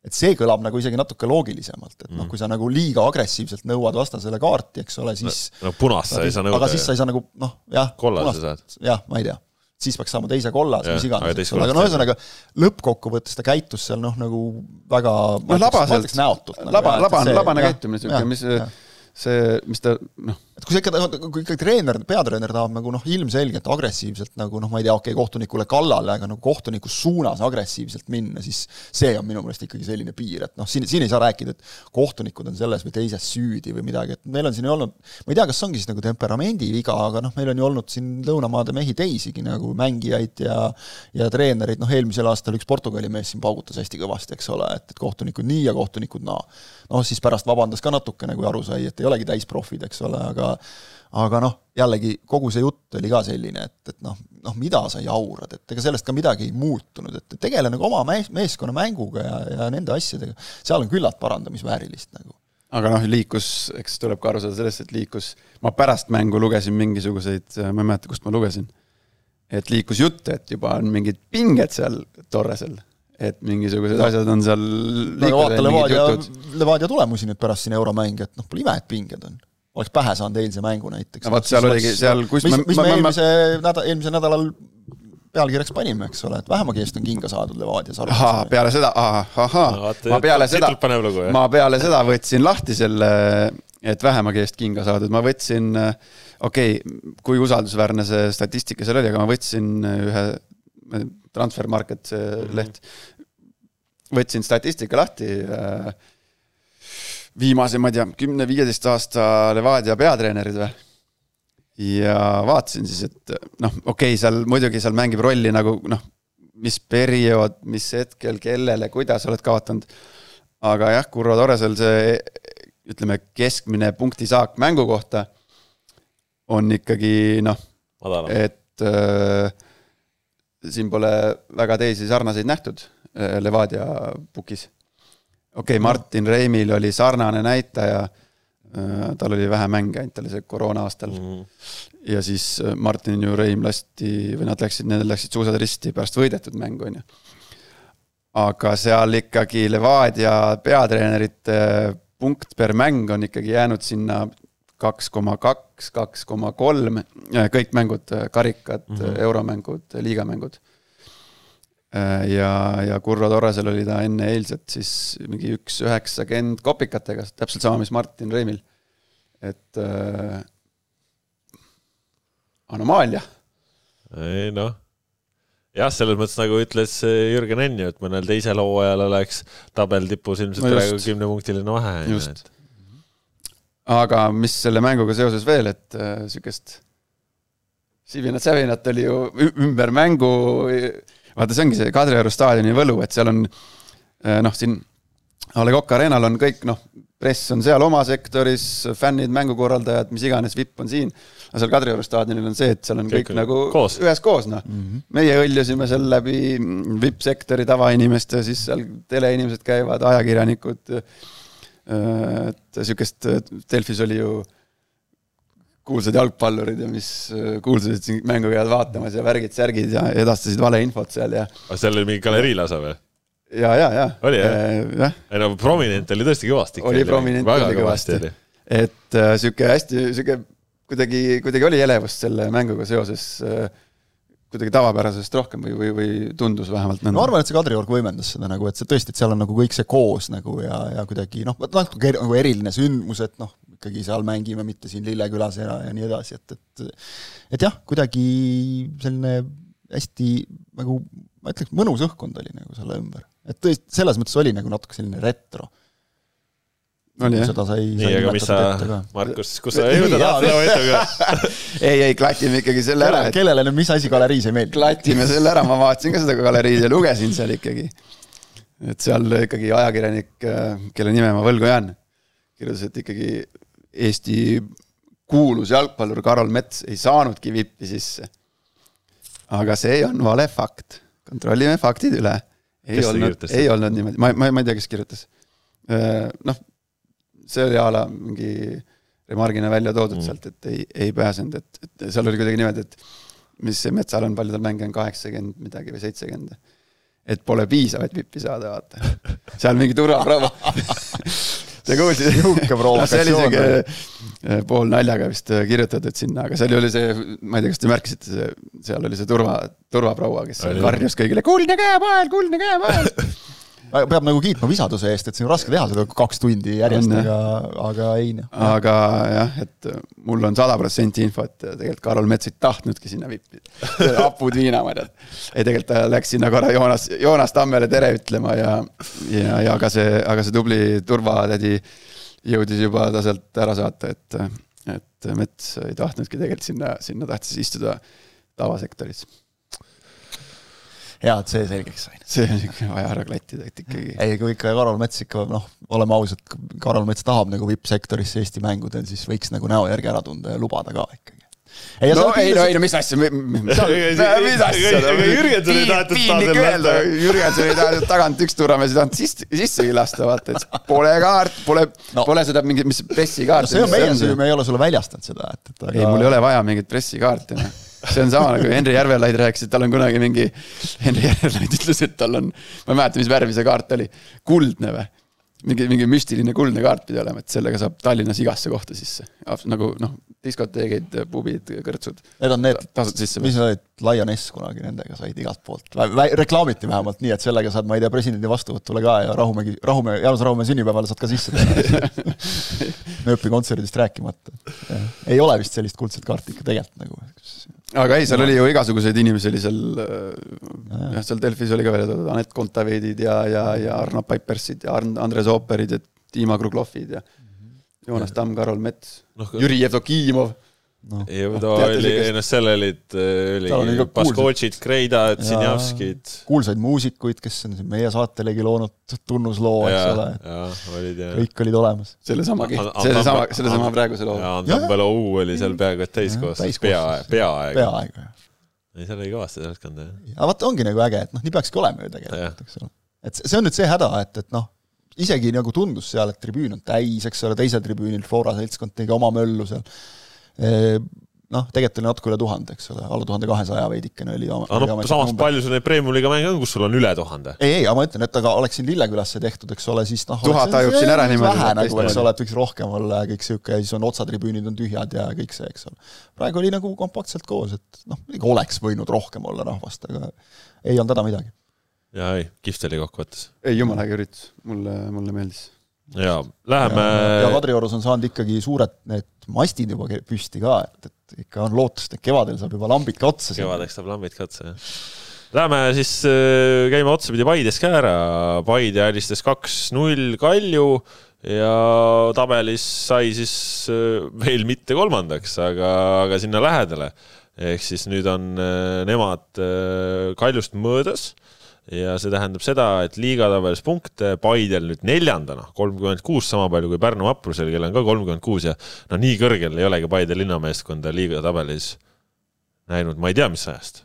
et see kõlab nagu isegi natuke loogilisemalt, et noh, mm. kui sa nagu liiga agressiivselt nõuad vastasele kaarti, eks ole, siis no, no punast sa ei saa nõuda. aga siis sa ei saa nagu noh, jah. kollase saad. jah, ma ei tea siis peaks saama teise kollase, mis iganes, eks ole, aga no ühesõnaga lõppkokkuvõttes ta käitus seal noh, nagu väga no labaselt, näotult nagu,. laba, labane, labane käitumine, niisugune, mis ja see, mis ta noh. Et kui sa ikka, kui ikka treener, peatreener tahab nagu noh, ilmselgelt agressiivselt nagu noh, ma ei tea, okei okay,, kohtunikule kallale, aga nagu kohtuniku suunas agressiivselt minna, siis see on minu meelest ikkagi selline piir, et noh, siin, siin ei saa rääkida, et kohtunikud on selles või teises süüdi või midagi, et meil on siin olnud, ma ei tea, kas see ongi siis nagu temperamendi viga, aga noh, meil on ju olnud siin lõunamaade mehi teisigi nagu mängijaid ja ja treenereid, noh eelmisel aastal üks Portugali mees siin paugutas hästi kõvasti, eks ole, et, et kohtunikud nii ja kohtunikud naa. No noh, siis pärast vabandas ka natukene, kui aru sai, et ei olegi täisprofid, eks ole, aga aga noh, jällegi kogu see jutt oli ka selline, et, et noh, noh, mida sa jaurad, et ega sellest ka midagi ei muutunud, et tegele nagu oma mees, meeskonna mänguga ja, ja nende asjadega, seal on küllalt parandamisväärilist nagu. aga noh, liikus, eks tuleb ka aru saada sellest, et liikus, ma pärast mängu lugesin mingisuguseid, ma ei mäleta, kust ma lugesin, et liikus jutt, et juba on mingid pinged seal Torresel et mingisugused no. asjad on seal no aga vaata Levadia, Levadia tulemusi nüüd pärast siin euromäng, et noh, pole ime, et pinged on. Oleks pähe saanud eilse mängu näiteks. no vot, seal oligi, seal kus mis, mis me eelmise nädal, eelmisel nädalal pealkirjaks panime, eks ole, et vähemagi eest on kinga saadud Levadias. ahaa, peale seda, ahaa, ma peale seda, ma peale seda võtsin lahti selle, et vähemagi eest kinga saadud, ma võtsin, okei okay,, kui usaldusväärne see statistika seal oli, aga ma võtsin ühe Transfermarket, see mm -hmm. leht. võtsin statistika lahti äh, viimase, ma ei tea, kümne-viieteist aasta Levadia peatreenerid või. ja vaatasin siis, et noh, okei okay,, seal muidugi seal mängib rolli nagu noh, mis periood, mis hetkel, kellele, kuidas oled kaotanud. aga jah, Kurvo Toresel see ütleme, keskmine punktisaak mängu kohta on ikkagi noh, et äh, siin pole väga teisi sarnaseid nähtud äh, Levadia pukis. Okei okay,, Martin Reimil oli sarnane näitaja äh,, tal oli vähe mänge ainult, oli see koroona aastal Mhm. ja siis äh, Martin ju Reim lasti või nad läksid, need läksid suusad risti pärast võidetud mängu, on ju. aga seal ikkagi Levadia peatreenerite punkt per mäng on ikkagi jäänud sinna kaks koma kaks, kaks koma kolm, kõik mängud, karikad mm. -hmm. euromängud, liigamängud. ja, ja Kurro Torresel oli ta enne eilset siis mingi üks üheksakümmend kopikatega, täpselt sama, mis Martin Reimil. et äh, anomaalia ei noh, jah, selles mõttes nagu ütles Jürgen Enn ju, et mõnel teisel hooajal oleks tabel tipus ilmselt No praegu kümnepunktiline vahe. Just. aga mis selle mänguga seoses veel, et äh, sihukest sivinat-sävinat oli ju ümber mängu. vaata, see ongi see Kadrioru staadioni võlu, et seal on äh, noh, siin A Le Coq Arena'l on kõik noh, press on seal oma sektoris, fännid, mängukorraldajad, mis iganes, vipp on siin. aga seal Kadrioru staadionil on see, et seal on kõik, Kõik nagu koos. üheskoos noh mm. -hmm. meie hõljusime seal läbi vipp-sektori tavainimeste, siis seal teleinimesed käivad, ajakirjanikud. et sihukest, Delfis oli ju kuulsad jalgpallurid ja mis äh, kuulsused siin mängu käivad vaatamas ja värgid-särgid ja edastasid valeinfot seal ja, aga seal oli mingi galeriilase või? ja, ja, ja. Oli, jah? jah, ei no prominent oli tõesti kõvasti. Oli prominent oli kõvasti. et äh, sihuke hästi, sihuke kuidagi, kuidagi oli elevust selle mänguga seoses äh, kuidagi tavapärasest rohkem või, või, või tundus vähemalt nõnda. ma arvan, et see Kadriorg võimendas seda nagu, et see tõesti, et seal on nagu kõik see koos nagu ja, ja kuidagi noh, natuke nagu eriline sündmus, et noh, ikkagi seal mängime, mitte siin Lillekülas ja, ja nii edasi, et, et et jah, kuidagi selline hästi nagu ma ütleks, mõnus õhkkond oli nagu selle ümber. et tõesti, selles mõttes oli nagu natuke selline retro. oli jah? seda sai nii, aga mis sa Markus, kus sa jõuda tahtsid oma jutuga? ei, ei klatime ikkagi selle ära, kellele, nüüd mis asi galeriis ei meeldi? klatime selle ära, ma vaatasin ka seda galeriid ja lugesin seal ikkagi. et seal ikkagi ajakirjanik, kelle nime ma võlgu jään, kirjutas, et ikkagi Eesti kuulus jalgpallur Karol Mets ei saanudki vippi sisse. aga see on vale fakt, kontrollime faktid üle. ei Kes olnud ei olnud niimoodi, ma, ma, ma ei tea, kes kirjutas. noh, see oli a la mingi remargina välja toodud Mm. sealt, et ei, ei pääsenud, et, et seal oli kuidagi niimoodi, et mis see Metsal on, palju tal mänge on, kaheksakümmend midagi või seitsekümmend. et pole piisav, et vippi saada, vaata. seal mingi turvaproov. Te kuulsite? Sihuke provokatsioon see oli siuke eh, pool naljaga vist eh, kirjutatud sinna, aga seal oli see, ma ei tea, kas te märkasite, seal oli see turva, turvaproua, kes Oli. karjus kõigile kuldne käepael, kuldne käepael. peab nagu kiitma visaduse eest, et see on raske teha seda kaks tundi järjest, aga, aga ei noh. aga jah, et mul on sada protsenti info, et tegelikult Karol Mets ei tahtnudki sinna vippi. hapud viinamarjad. ei, tegelikult ta läks sinna korra Joonas, Joonas Tammele tere ütlema ja, ja, ja aga see, aga see tubli turvatädi jõudis juba ta sealt ära saata, et, et Mets ei tahtnudki tegelikult sinna, sinna tahtis istuda tavasektoris. hea, et see selgeks sai. see on ikka vaja ära klattida, et ikkagi. ei, kui ikka Karol Mets ikka noh, oleme ausad, Karol Mets tahab nagu vippsektorisse Eesti mängudel, siis võiks nagu näo järgi ära tunda ja lubada ka ikkagi. ei, no ei, no ei, no mis asja, mis asja, Jürgenson ei tahetud piinlik öelda, Jürgenson ei tahtnud tagant üks turvamees ei tahtnud sisse, sissegi lasta, vaata, et pole kaart, pole No. no., pole seda mingit, mis pressikaarti. see on meie süü, me ei ole sulle väljastanud seda, et, et ei, mul ei ole vaja mingit pressikaarti, noh. See on sama nagu Henri Järvelaid rääkis, et tal on kunagi mingi, Henri Järvelaid ütles, et tal on, ma ei mäleta, mis värvi see kaart oli, kuldne või? mingi, mingi müstiline kuldne kaart pidi olema, et sellega saab Tallinnas igasse kohta sisse. nagu noh, diskoteegid, pubid, kõrtsud, Need on need, mis need olid, Lioness kunagi nendega said igalt poolt, reklaamiti vähemalt nii, et sellega saad, ma ei tea, presidendi vastuvõtule ka ja Rahumägi, Rahumäe, Jaanus Rahumäe sünnipäevale saad ka sisse teha. nööpi kontserdist rääkimata. ei ole vist sellist kuldset kaarti ikka tegelikult nagu. Aga ei, seal oli ju igasuguseid inimesi oli seal, jah, seal Delfis oli ka välja toodud Anett Kontaveidid ja, ja, ja Arno Paipersid ja Andres Ooperid ja Dima Kruglovid ja Joonas Tamm, Karol Mets, noh, Jüri Jevdokimov. noh, ju ta teate oli, noh seal olid, on oli ikka Baskotšid, Kreidad. Sinjavskid. kuulsaid muusikuid, kes on siin meie saatelegi loonud tunnusloo, eks ja ole,, olid kõik olid olemas. sellesama sellesama, sellesama praeguse loo. ja Jah. Andambelou oli seal peaaegu et täiskoosseis, pea, peaaegu. peaaegu jah. ei, seal oli kõvasti seltskond jah. aga vaata, ongi nagu äge, et noh, nii peakski olema ju tegelikult, eks ole. et see see on nüüd see häda, et, et noh, isegi nagu tundus seal, et tribüün on täis, eks ole, teisel tribüünil Flora seltskond tegi oma möllu seal. Noh, tegelikult oli natuke üle tuhande, eks ole, alla tuhande kahesaja veidikene oli. aga noh, samas palju sul neid Premium-liiga mänge on, kus sul on üle tuhande? ei, ei, aga ma ütlen, et aga oleks siin Lillekülasse tehtud, eks ole, siis noh. Tuhat tajub siin ära niimoodi, vähe et nagu, eks ole, et võiks rohkem olla ja kõik sihuke siis on otsatribüünid on tühjad ja kõik see, eks ole. praegu oli nagu kompaktselt koos, et noh, muidugi oleks võinud rohkem olla rahvast, aga ei olnud häda midagi. jaa, ei, kihvt oli kokkuvõttes. ei, jumala äge üritus, mulle, mulle meeldis. jaa, läheme ja Kadriorus on saanud ikkagi suured need mastid juba püsti ka, et, et ikka on lootust, et kevadel saab juba lambid ka otsa. kevadeks saab lambid ka otsa, jah. Läheme siis, käime otsapidi Paides ka ära, Paide alistas kaks-null Kalju ja tabelis sai siis äh, veel mitte kolmandaks, aga, aga sinna lähedale. ehk siis nüüd on äh, nemad äh, Kaljust möödas ja see tähendab seda, et liigatabelis punkte Paidel nüüd neljandana, kolmkümmend kuus, sama palju kui Pärnu vaprusel, kellel on ka kolmkümmend kuus ja no nii kõrgel ei olegi Paide linnameeskonda liigatabelis näinud, ma ei tea, mis ajast.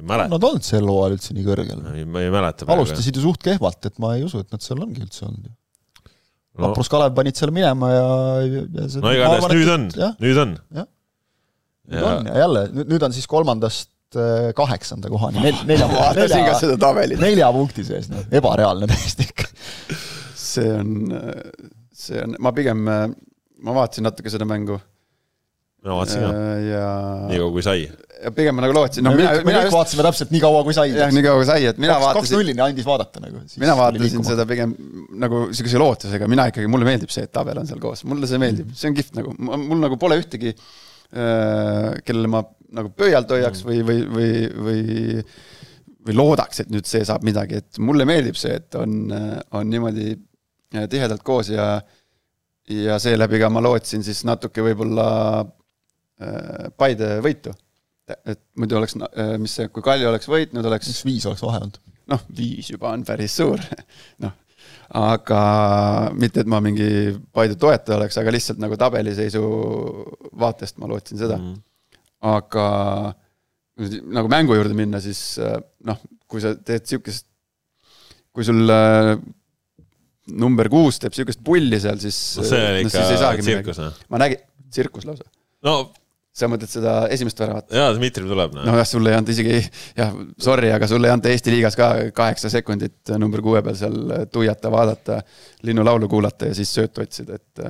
Nad olnud sel hooajal üldse nii kõrgel. ma ei mäleta. alustasid ju suht kehvalt, et ma ei usu, et nad seal ongi üldse olnud. no, Vaprus Kalev panid seal minema ja, ja see, no igatahes nüüd on jah, nüüd on. Jah. nüüd on ja jälle, nüüd, nüüd on siis kolmandast kaheksanda kohani, nel-, nelja, nelja, tabelit, nelja punkti sees, noh, ebareaalne täiesti ikka. see on, see on, ma pigem, ma vaatasin natuke seda mängu ma vaatasin ka, ja, nii kaua kui sai. ja pigem ma nagu lootsin, no no me mina, kõik, just, vaatasime täpselt nii kaua, kui sai. jah, nii kaua kui sai, et mina kaks, kaks vaatasin, nullini andis vaadata nagu. mina vaatasin seda pigem nagu niisuguse lootusega, mina ikkagi, mulle meeldib see, et tabel on seal koos, mulle see meeldib, see on kihvt nagu, mul nagu pole ühtegi, kellele ma nagu pöialt hoiaks või, või, või, või või loodaks, et nüüd see saab midagi, et mulle meeldib see, et on, on niimoodi tihedalt koos ja ja seeläbi ka ma lootsin siis natuke võib-olla äh, Paide võitu. et muidu oleks, mis see, kui Kalju oleks võitnud, oleks siis viis oleks vahe olnud. noh, viis juba on päris suur, noh, aga mitte, et ma mingi Paide toetaja oleks, aga lihtsalt nagu tabeliseisu vaatest ma lootsin seda mm.. Aga nagu mängu juurde minna, siis noh, kui sa teed sihukest, kui sul äh, number kuus teeb sihukest pulli seal, siis no see oli no, ikka saagi midagi. tsirkus, noh. ma nägin, tsirkus lausa. no sa mõtled seda esimest väravat? jaa, Dmitri tuleb, noh. nojah, sulle ei anta isegi, jah, sorry, aga sulle ei anta Eesti liigas ka kaheksa sekundit number kuue peal seal tuiata, vaadata, linnulaulu kuulata ja siis söötu otsida, et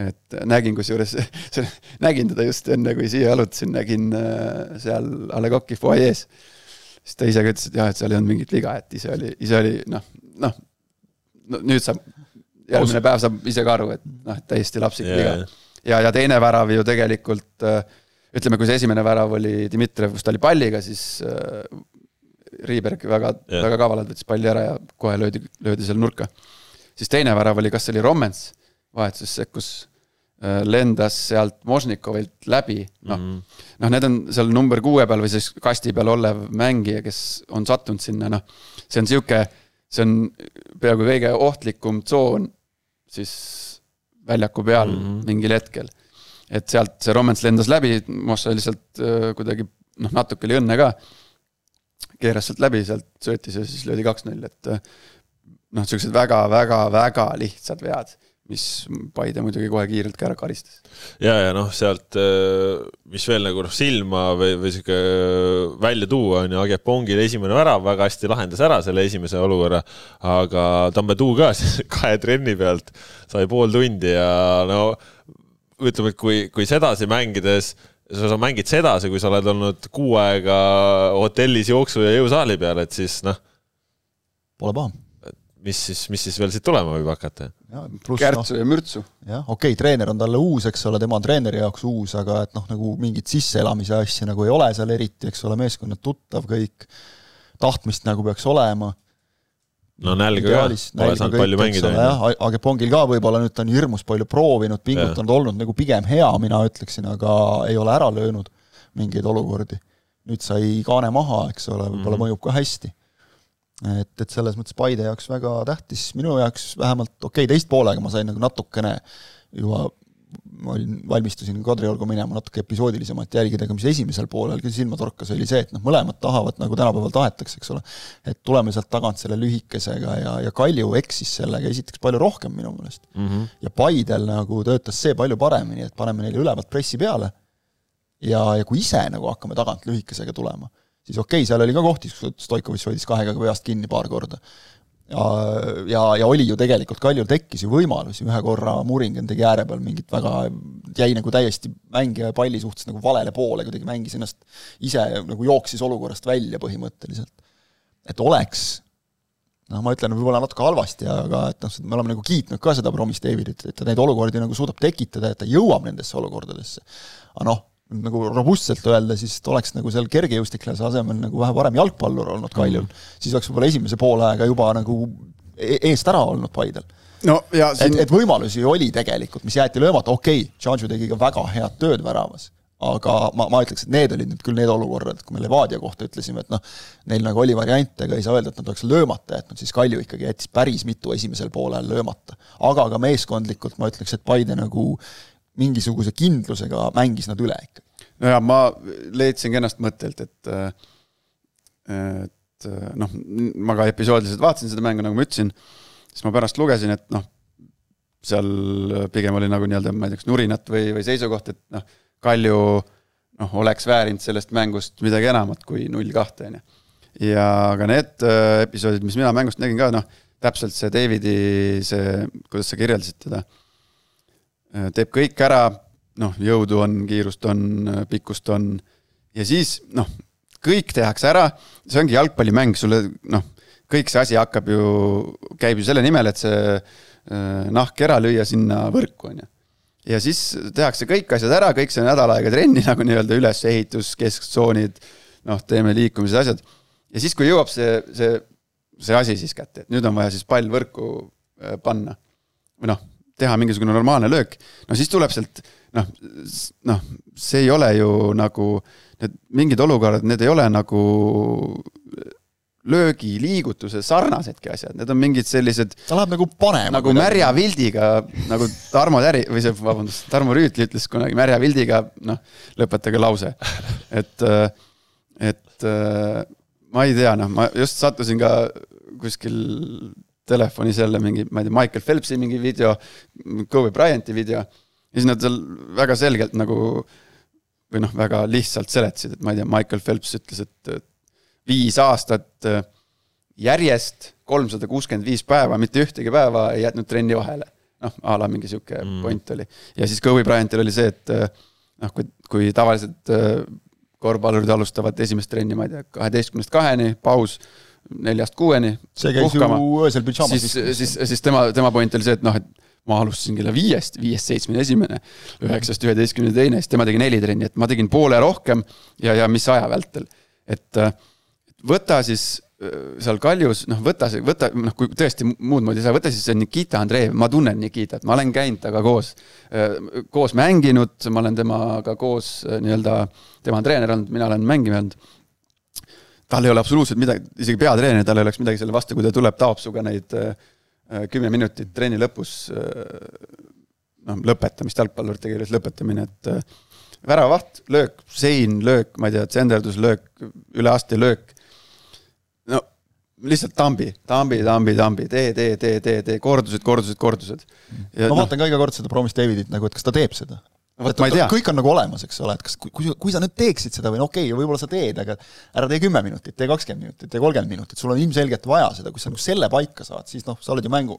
et nägin kusjuures, nägin teda just enne, kui siia jalutasin, nägin äh, seal A Le Coq'i fuajees. siis ta ise ka ütles, et jah, et seal ei olnud mingit viga, et ise oli, ise oli noh, noh no,, nüüd saab, järgmine päev saab ise ka aru, et noh, et täiesti lapsik yeah. viga ja, ja teine värav ju tegelikult ütleme, kui see esimene värav oli Dmitrijev, kus ta oli palliga, siis äh, Riiberg väga yeah., väga kavalalt võttis palli ära ja kohe löödi, löödi seal nurka. siis teine värav oli, kas see oli Rommens, vahetuses sekkus, lendas sealt Možnikovilt läbi, noh mm -hmm., noh, need on seal number kuue peal või siis kasti peal olev mängija, kes on sattunud sinna, noh, see on sihuke, see on peaaegu kõige ohtlikum tsoon siis väljaku peal mm -hmm. mingil hetkel. et sealt see Rommens lendas läbi, Mossa lihtsalt äh, kuidagi noh, natuke oli õnne ka. keeras sealt läbi, sealt söötis ja siis löödi kaks-null, et äh, noh, siuksed väga-väga-väga lihtsad vead, mis Paide muidugi kohe kiirelt ka ära karistas. ja, ja noh, sealt, mis veel nagu noh, silma või, või sihuke välja tuua on ju, Agepongil esimene värav väga hästi lahendas ära selle esimese olukorra, aga Tambetuu ka siis kahe trenni pealt sai pool tundi ja no ütleme, et kui, kui sedasi mängides sa, sa mängid sedasi, kui sa oled olnud kuu aega hotellis jooksu ja jõusaali peal, et siis noh, Pole paha. Mis siis, mis siis veel siit tulema võib hakata Kärtsu ja Mürtsu. jah, okei okay,, treener on talle uus, eks ole, tema on treeneri jaoks uus, aga et noh, nagu mingit sisseelamise asja nagu ei ole seal eriti, eks ole, meeskond on tuttav kõik, tahtmist nagu peaks olema no nälga ka, pole saanud palju mängida. jah, Agepongil ka võib-olla nüüd ta on hirmus palju proovinud, pingutanud, olnud nagu pigem hea, mina ütleksin, aga ei ole ära löönud mingeid olukordi. nüüd sai kaane maha, eks ole, võib-olla mm -hmm. mõjub ka hästi. Et, et selles mõttes Paide jaoks väga tähtis, minu jaoks vähemalt, okei okay,, teist poolega ma sain nagu natukene juba ma olin, valmistusin Kadriorgu minema natuke episoodilisemalt jälgida, aga mis esimesel poolel küll silma torkas, oli see, et noh, mõlemad tahavad, nagu tänapäeval tahetakse, eks ole, et tuleme sealt tagant selle lühikesega ja, ja Kalju eksis sellega esiteks palju rohkem minu meelest mm. -hmm. ja Paidel nagu töötas see palju paremini, et paneme neile ülevalt pressi peale ja, ja kui ise nagu hakkame tagant lühikesega tulema, siis okei okay,, seal oli ka kohti, kus Stoikovitš hoidis kahega peast kinni paar korda ja, ja, ja oli ju tegelikult, Kaljul tekkis ju võimalusi, ühe korra Muringen tegi ääre peal mingit väga, jäi nagu täiesti mängija palli suhtes nagu valele poole, kuidagi mängis ennast ise nagu jooksis olukorrast välja põhimõtteliselt. et oleks, noh, ma ütlen võib-olla natuke halvasti, aga et noh, me oleme nagu kiitnud ka seda Promis Davidit, et ta neid olukordi nagu suudab tekitada, et ta jõuab nendesse olukordadesse. aga noh, nagu robustselt öelda, siis oleks nagu seal kergejõustiklase asemel nagu vähe parem jalgpallur olnud Kaljul mm., siis oleks võib-olla esimese poolaega juba nagu e-, eest ära olnud Paidel. no ja siin... et, et võimalusi oli tegelikult, mis jäeti löömata, okei okay,, Tšantšu tegi ka väga head tööd väravas, aga ma, ma ütleks, et need olid nüüd küll need olukorrad, kui me Levadia kohta ütlesime, et noh, neil nagu oli variante, aga ei saa öelda, et nad oleks löömata jätnud, siis Kalju ikkagi jättis päris mitu esimesel poolel löömata. aga ka meeskondlikult ma ütleks, et Paide nagu mingisuguse kindlusega mängis nad üle ikkagi. Ja ma leidsin ennast mõttelt, et et noh, ma ka episoodiliselt vaatasin seda mängu, nagu ma ütlesin, siis ma pärast lugesin, et noh, seal pigem oli nagu nii-öelda, ma ei tea, kas nurinat või, või seisukoht, et noh, Kalju noh, oleks väärinud sellest mängust midagi enamat kui null kahte, on ju. ja aga need äh, episoodid, mis mina mängust nägin ka, noh, täpselt see Davidi see, kuidas sa kirjeldasid teda Äh, teeb kõik ära, noh, jõudu on, kiirust on, äh, pikkust on, ja siis noh, kõik tehakse ära, see ongi jalgpallimäng, sulle noh, kõik see asi hakkab ju, käib ju selle nimel, et see äh, nahk ära lüüa sinna võrku, on ju. ja siis tehakse kõik asjad ära, kõik see nädal aega trenni nagu nii-öelda ülesehitus, kesktsoonid, noh, teeme liikumised, asjad. ja siis, kui jõuab see, see, see asi siis kätte, et nüüd on vaja siis pall võrku panna. või noh teha mingisugune normaalne löök, no siis tuleb sealt noh, noh, see ei ole ju nagu, need mingid olukorrad, need ei ole nagu löögiliigutuse sarnasedki asjad, need on mingid sellised ta läheb nagu panema. nagu märja vildiga, nagu Tarmo Täri, või see, vabandust, Tarmo Rüütli ütles kunagi märja vildiga, noh, lõpetage lause. et, et ma ei tea, noh, ma just sattusin ka kuskil telefonis jälle mingi, ma ei tea, Michael Phelpsi mingi video, Kobe Bryanti video, ja siis nad seal väga selgelt nagu või noh, väga lihtsalt seletasid, et ma ei tea, Michael Phelps ütles, et viis aastat äh, järjest, kolmsada kuuskümmend viis päeva, mitte ühtegi päeva ei jätnud trenni vahele. noh, a la mingi sihuke mm. point oli. ja siis Kobe Bryantil oli see, et äh, noh, kui, kui tavaliselt äh, korvpallurid alustavad esimest trenni, ma ei tea, kaheteistkümnest kaheni, paus neljast kuueni. see käis puhkama. ju öösel pidžaamas. siis, siis, siis tema, tema point oli see, et noh, et ma alustasin kella viiest, viiest seitsmeni esimene, üheksast üheteistkümneni teine, siis tema tegi neli trenni, et ma tegin poole rohkem ja, ja mis aja vältel. et võta siis seal Kaljus, noh, võta see, võta, noh, kui tõesti muud moodi ei saa, võta siis see Nikita Andreev, ma tunnen Nikitat, ma olen käinud temaga koos, koos mänginud, ma olen temaga koos nii-öelda, tema on treener olnud, mina olen mänginud tal ei ole absoluutselt midagi, isegi peatreener, tal ei oleks midagi selle vastu, kui ta tuleb, taob sinuga neid äh, kümme minutit trenni lõpus äh, noh, lõpetamist, jalgpallurite keeles lõpetamine, et äh, väravavaht, löök, sein, löök, ma ei tea, tsenderdus, löök, üle aste löök. no lihtsalt tambi, tambi, tambi, tambi, tee, tee, tee, tee, tee, kordused, kordused, kordused. ma no, vaatan ka iga kord seda Promise Davidit nagu, et kas ta teeb seda vot ma ei tea. kõik on nagu olemas, eks ole, et kas, kui, kui sa nüüd teeksid seda või no okei okay,, võib-olla sa teed, aga ära tee kümme minutit, tee kakskümmend minutit, tee kolmkümmend minutit, sul on ilmselgelt vaja seda, kui sa nagu selle paika saad, siis noh, sa oled ju mängu,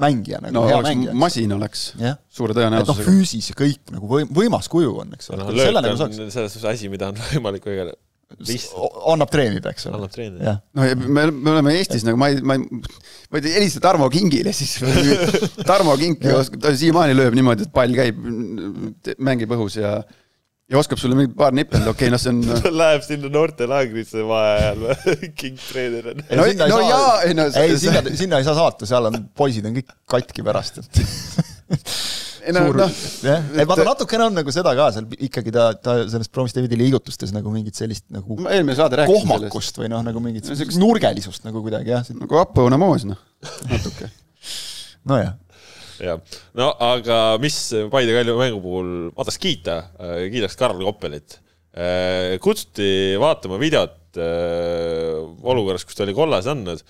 mängija nagu no, hea mängija. masin oleks yeah. suure tõenäosusega. et noh, füüsis ja kõik nagu võim-, võimas kuju on, eks ole no,. löök on nagu selles suhtes asi, mida on võimalik väga annab treenida, eks ole. annab treenida. no ja me, me oleme Eestis nagu ma ei, ma ei, ma ei tea, helista Tarmo Kingile siis Tarmo oskab, ta siiamaani lööb niimoodi, et pall käib, mängib õhus ja ja oskab sulle mingi paar nippi anda, okei okay,, noh, see on ta läheb sinna noortelaagrisse vaheajal või King Trainer on. no, no saa- jaa, ei no ei, sinna, sinna ei saa saata, seal on, poisid on kõik katki pärast, et ei no noh, jah, et vaata natukene on nagu seda ka seal ikkagi ta, ta selles Promise Davidi liigutustes nagu mingit sellist nagu ma eelmine saade sellest. kohmakust või noh, nagu mingit No siukest- nurgelisust nagu kuidagi jah, nagu Apu Namoos, noh, natuke. nojah. jah, no aga mis Paide Kalju mängu puhul, ma tahaks kiita, kiidaks Karl Koppelit. kutsuti vaatama videot äh, olukorras, kus ta oli kollase andnud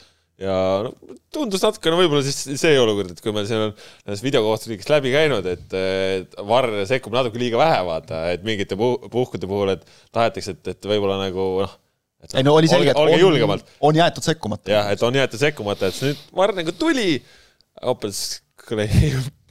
ja no, tundus natukene võib-olla siis see olukord, et kui me on nendest videokohtunikest läbi käinud, et et Varr sekkub natuke liiga vähe, vaata, et mingite puh puhkude puhul, et tahetakse, et, et võib-olla nagu noh, et ei no oli selge, et on, on jäetud sekkumata. jah, et on jäetud sekkumata, et nüüd Varr nagu tuli, hoopis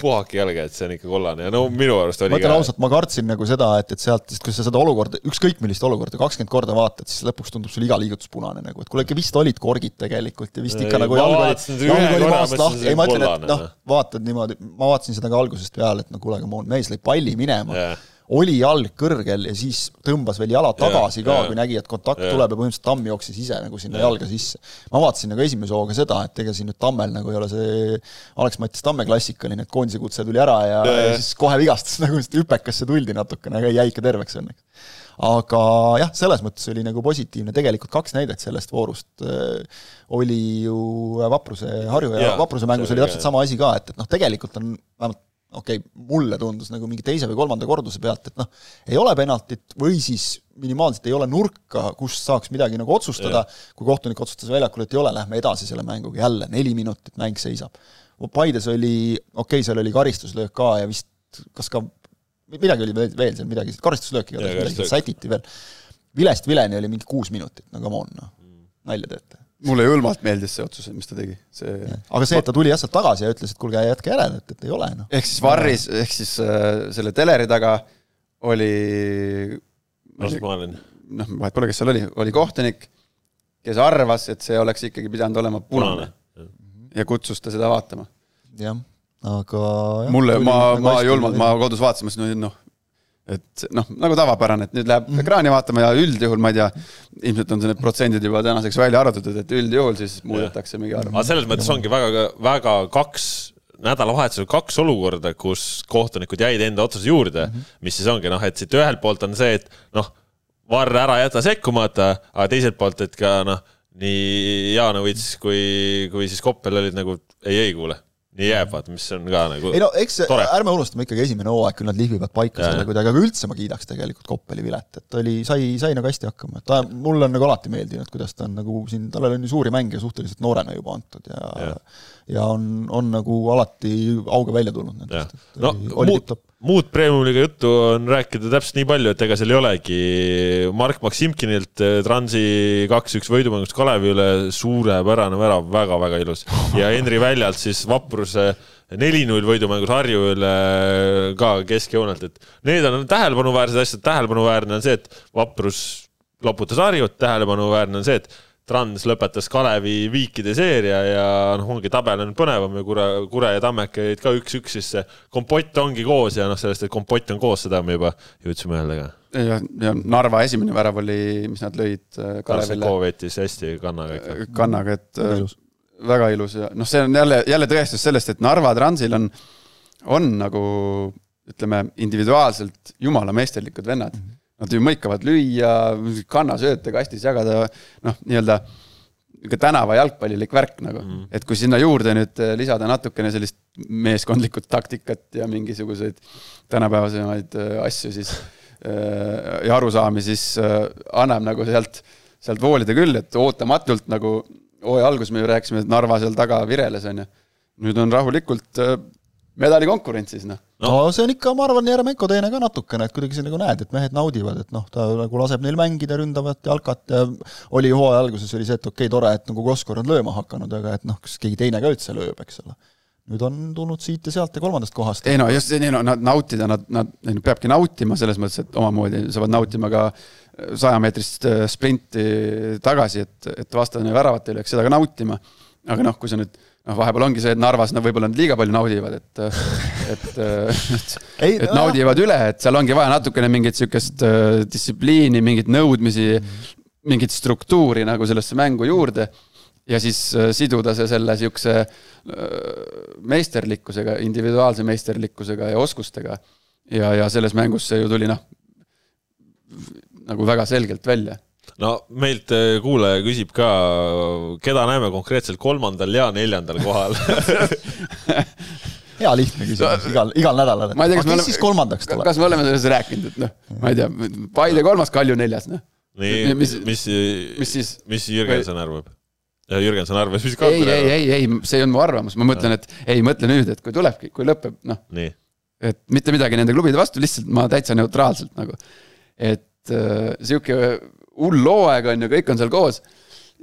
puhake jalga, et see on ikka kollane ja no minu arust ma oli ütlen ausalt, ma kartsin nagu seda, et, et sealt, sest kui sa seda olukorda, ükskõik millist olukorda kakskümmend korda vaatad, siis lõpuks tundub sul iga liigutus punane nagu, et kuule, ikka vist olid korgid tegelikult ja vist ikka Ei, nagu ma jalg oli jalg oli maast lahti, ei ma ütlen, et noh noh., vaatad niimoodi, ma vaatasin seda ka algusest peale, et no kuule, aga mu mees lõi palli minema Jah. Oli jalg kõrgel ja siis tõmbas veel jala tagasi ka, jah. kui nägi, et kontakt Jah. tuleb ja põhimõtteliselt Tamm jooksis ise nagu sinna jalga sisse. ma vaatasin nagu esimese hooga seda, et ega siin nüüd Tammel nagu ei ole see Alex-Mattias Tamme klassikaline, et koondise kutse tuli ära ja, Ja, ja, ja. ja siis kohe vigastas nagu hüpekasse tuldi natukene, aga jäi ikka terveks õnneks. aga jah, selles mõttes oli nagu positiivne, tegelikult kaks näidet sellest voorust äh, oli ju Vapruse Harju ja Jaa, Vapruse mängus oli täpselt ka, sama asi ka, et, et noh, tegelikult on vähemalt okei okay,, mulle tundus nagu mingi teise või kolmanda korduse pealt, et noh, ei ole penaltit või siis minimaalselt ei ole nurka, kus saaks midagi nagu otsustada, kui kohtunik otsustas väljakul, et ei ole, lähme edasi selle mänguga, jälle neli minutit mäng seisab. Paides oli, okei okay,, seal oli karistuslöök ka ja vist kas ka midagi oli veel, seal midagi, karistuslööki Jaa, igatahes midagi karistuslöök. sätiti veel. Vilest Vileni oli mingi kuus minutit, no come on, noh, nalja teete mulle julmalt meeldis see otsus, mis ta tegi, see aga see, et ta tuli jah sealt tagasi ja ütles, et kuulge, jätke järele, et, et ei ole noh. ehk siis Varris, ehk siis äh, selle teleri taga oli noh, vahet pole, kes seal oli, oli kohtunik, kes arvas, et see oleks ikkagi pidanud olema punane. Ja kutsus ta seda vaatama. jah, aga mulle, ma, nagu ma julmalt, ma kodus vaatasin, ma ütlesin, noh, et noh, nagu tavapärane, et nüüd läheb ekraani vaatama ja üldjuhul ma ei tea, ilmselt on need protsendid juba tänaseks välja arvutatud, et üldjuhul siis muudetakse mingi arv. aga selles mõttes ongi väga, väga kaks nädalavahetusel kaks olukorda, kus kohtunikud jäid enda otsuse juurde mm, -hmm. mis siis ongi noh, et siit ühelt poolt on see, et noh, Varr ära jäta sekkumata, aga teiselt poolt, et ka noh, nii Jaanovits kui, kui siis Koppel olid nagu ei, ei kuule, nii jääb, vaata, mis on ka nagu ei no eks tore. ärme unustame ikkagi esimene hooaeg, küll nad lihvivad paika Jaa. selle kuidagi, aga üldse ma kiidaks tegelikult Koppeli vilet, et ta oli, sai, sai nagu hästi hakkama, et ta, mulle on nagu alati meeldinud, kuidas ta on nagu siin, talle on ju suuri mänge suhteliselt noorena juba antud ja Jah. ja on, on nagu alati auga välja tulnud nendest, et no oli, oli tipp-topp., muud Premium-liiga juttu on rääkida täpselt nii palju, et ega seal ei olegi Mark Maksimkinilt eh, Transi kaks-üks võidumängust Kalevi üle suurepärane värav väga,, väga-väga ilus. ja Henri Väljalt siis vapruse neli-null võidumängus Harju üle ka keskjoonelt, et need on tähelepanuväärsed asjad, tähelepanuväärne on see, et vaprus loputas Harjut, tähelepanuväärne on see, et Trans lõpetas Kalevi viikide seeria ja noh, ongi tabel on põnevam ja Kure, Kure ja Tammeka jäid ka üks-üks, siis see kompott ongi koos ja noh, sellest, et kompott on koos, seda me juba jõudsime öelda ka. ja, ja Narva esimene värav oli, mis nad lõid äh, Kalevile veetis hästi kannaga ikka. kannaga, et Väga äh, ilus. väga ilus ja noh, see on jälle, jälle tõestus sellest, et Narva Transil on, on nagu ütleme, individuaalselt jumala meisterlikud vennad. Nad ju mõikavad lüüa, kannasööte kastis jagada, noh, nii-öelda niisugune tänava jalgpallilik värk nagu mm, -hmm. et kui sinna juurde nüüd äh, lisada natukene sellist meeskondlikku taktikat ja mingisuguseid tänapäevasemaid äh, asju, siis äh, ja arusaami, siis annab nagu sealt, sealt voolida küll, et ootamatult nagu hooaja alguses me ju rääkisime, et Narva seal taga vireles, on ju. nüüd on rahulikult medalikonkurentsis, noh. No see on ikka, ma arvan, Jeremenko teene ka natukene, et kuidagi sa nagu näed, et mehed naudivad, et noh, ta nagu laseb neil mängida, ründavat jalkat ja oli hooaja alguses oli see, et okei okay,, tore, et nagu Koskor on lööma hakanud, aga et noh, kas keegi teine ka üldse lööb, eks ole. nüüd on tulnud siit ja sealt ja kolmandast kohast. ei no just see, no nad nautida, nad, nad, neid peabki nautima selles mõttes, et omamoodi saavad nautima ka sajameetrist äh, sprinti tagasi, et, et vastane väravat ei lööks, seda ka nautima. aga noh, kui sa nüüd, noh, vahepeal ongi see, et Narvas nad võib-olla nad liiga palju naudivad, et, et, et, ei et, naudivad üle, et seal ongi vaja natukene mingit sihukest äh, distsipliini, mingeid nõudmisi, mingit struktuuri nagu sellesse mängu juurde ja siis äh, siduda see selle sihukese äh, meisterlikkusega, individuaalse meisterlikkusega ja oskustega. ja, ja selles mängus see ju tuli noh, nagu väga selgelt välja. No meilt äh, kuulaja küsib ka, keda näeme konkreetselt kolmandal ja neljandal kohal hea lihtne küsimus igal, igal nädalal. ma ei tea, kas me kes oleme siis kolmandaks tuleb? kas me oleme sellest rääkinud, et noh, ma ei tea, Paide kolmas, Kalju neljas, noh. nii, mis Mis-, mis, mis siis? mis Jürgenson arvab? Jürgenson arvas, mis ei, Kakur ei, arvab? ei, ei, see ei olnud mu arvamus, ma mõtlen, et ei mõtle nüüd, et kui tulebki, kui lõpeb, noh, et mitte midagi nende klubide vastu, lihtsalt ma täitsa neutraalselt nagu. et äh, sihuke hull hooaeg on ju, kõik on seal koos.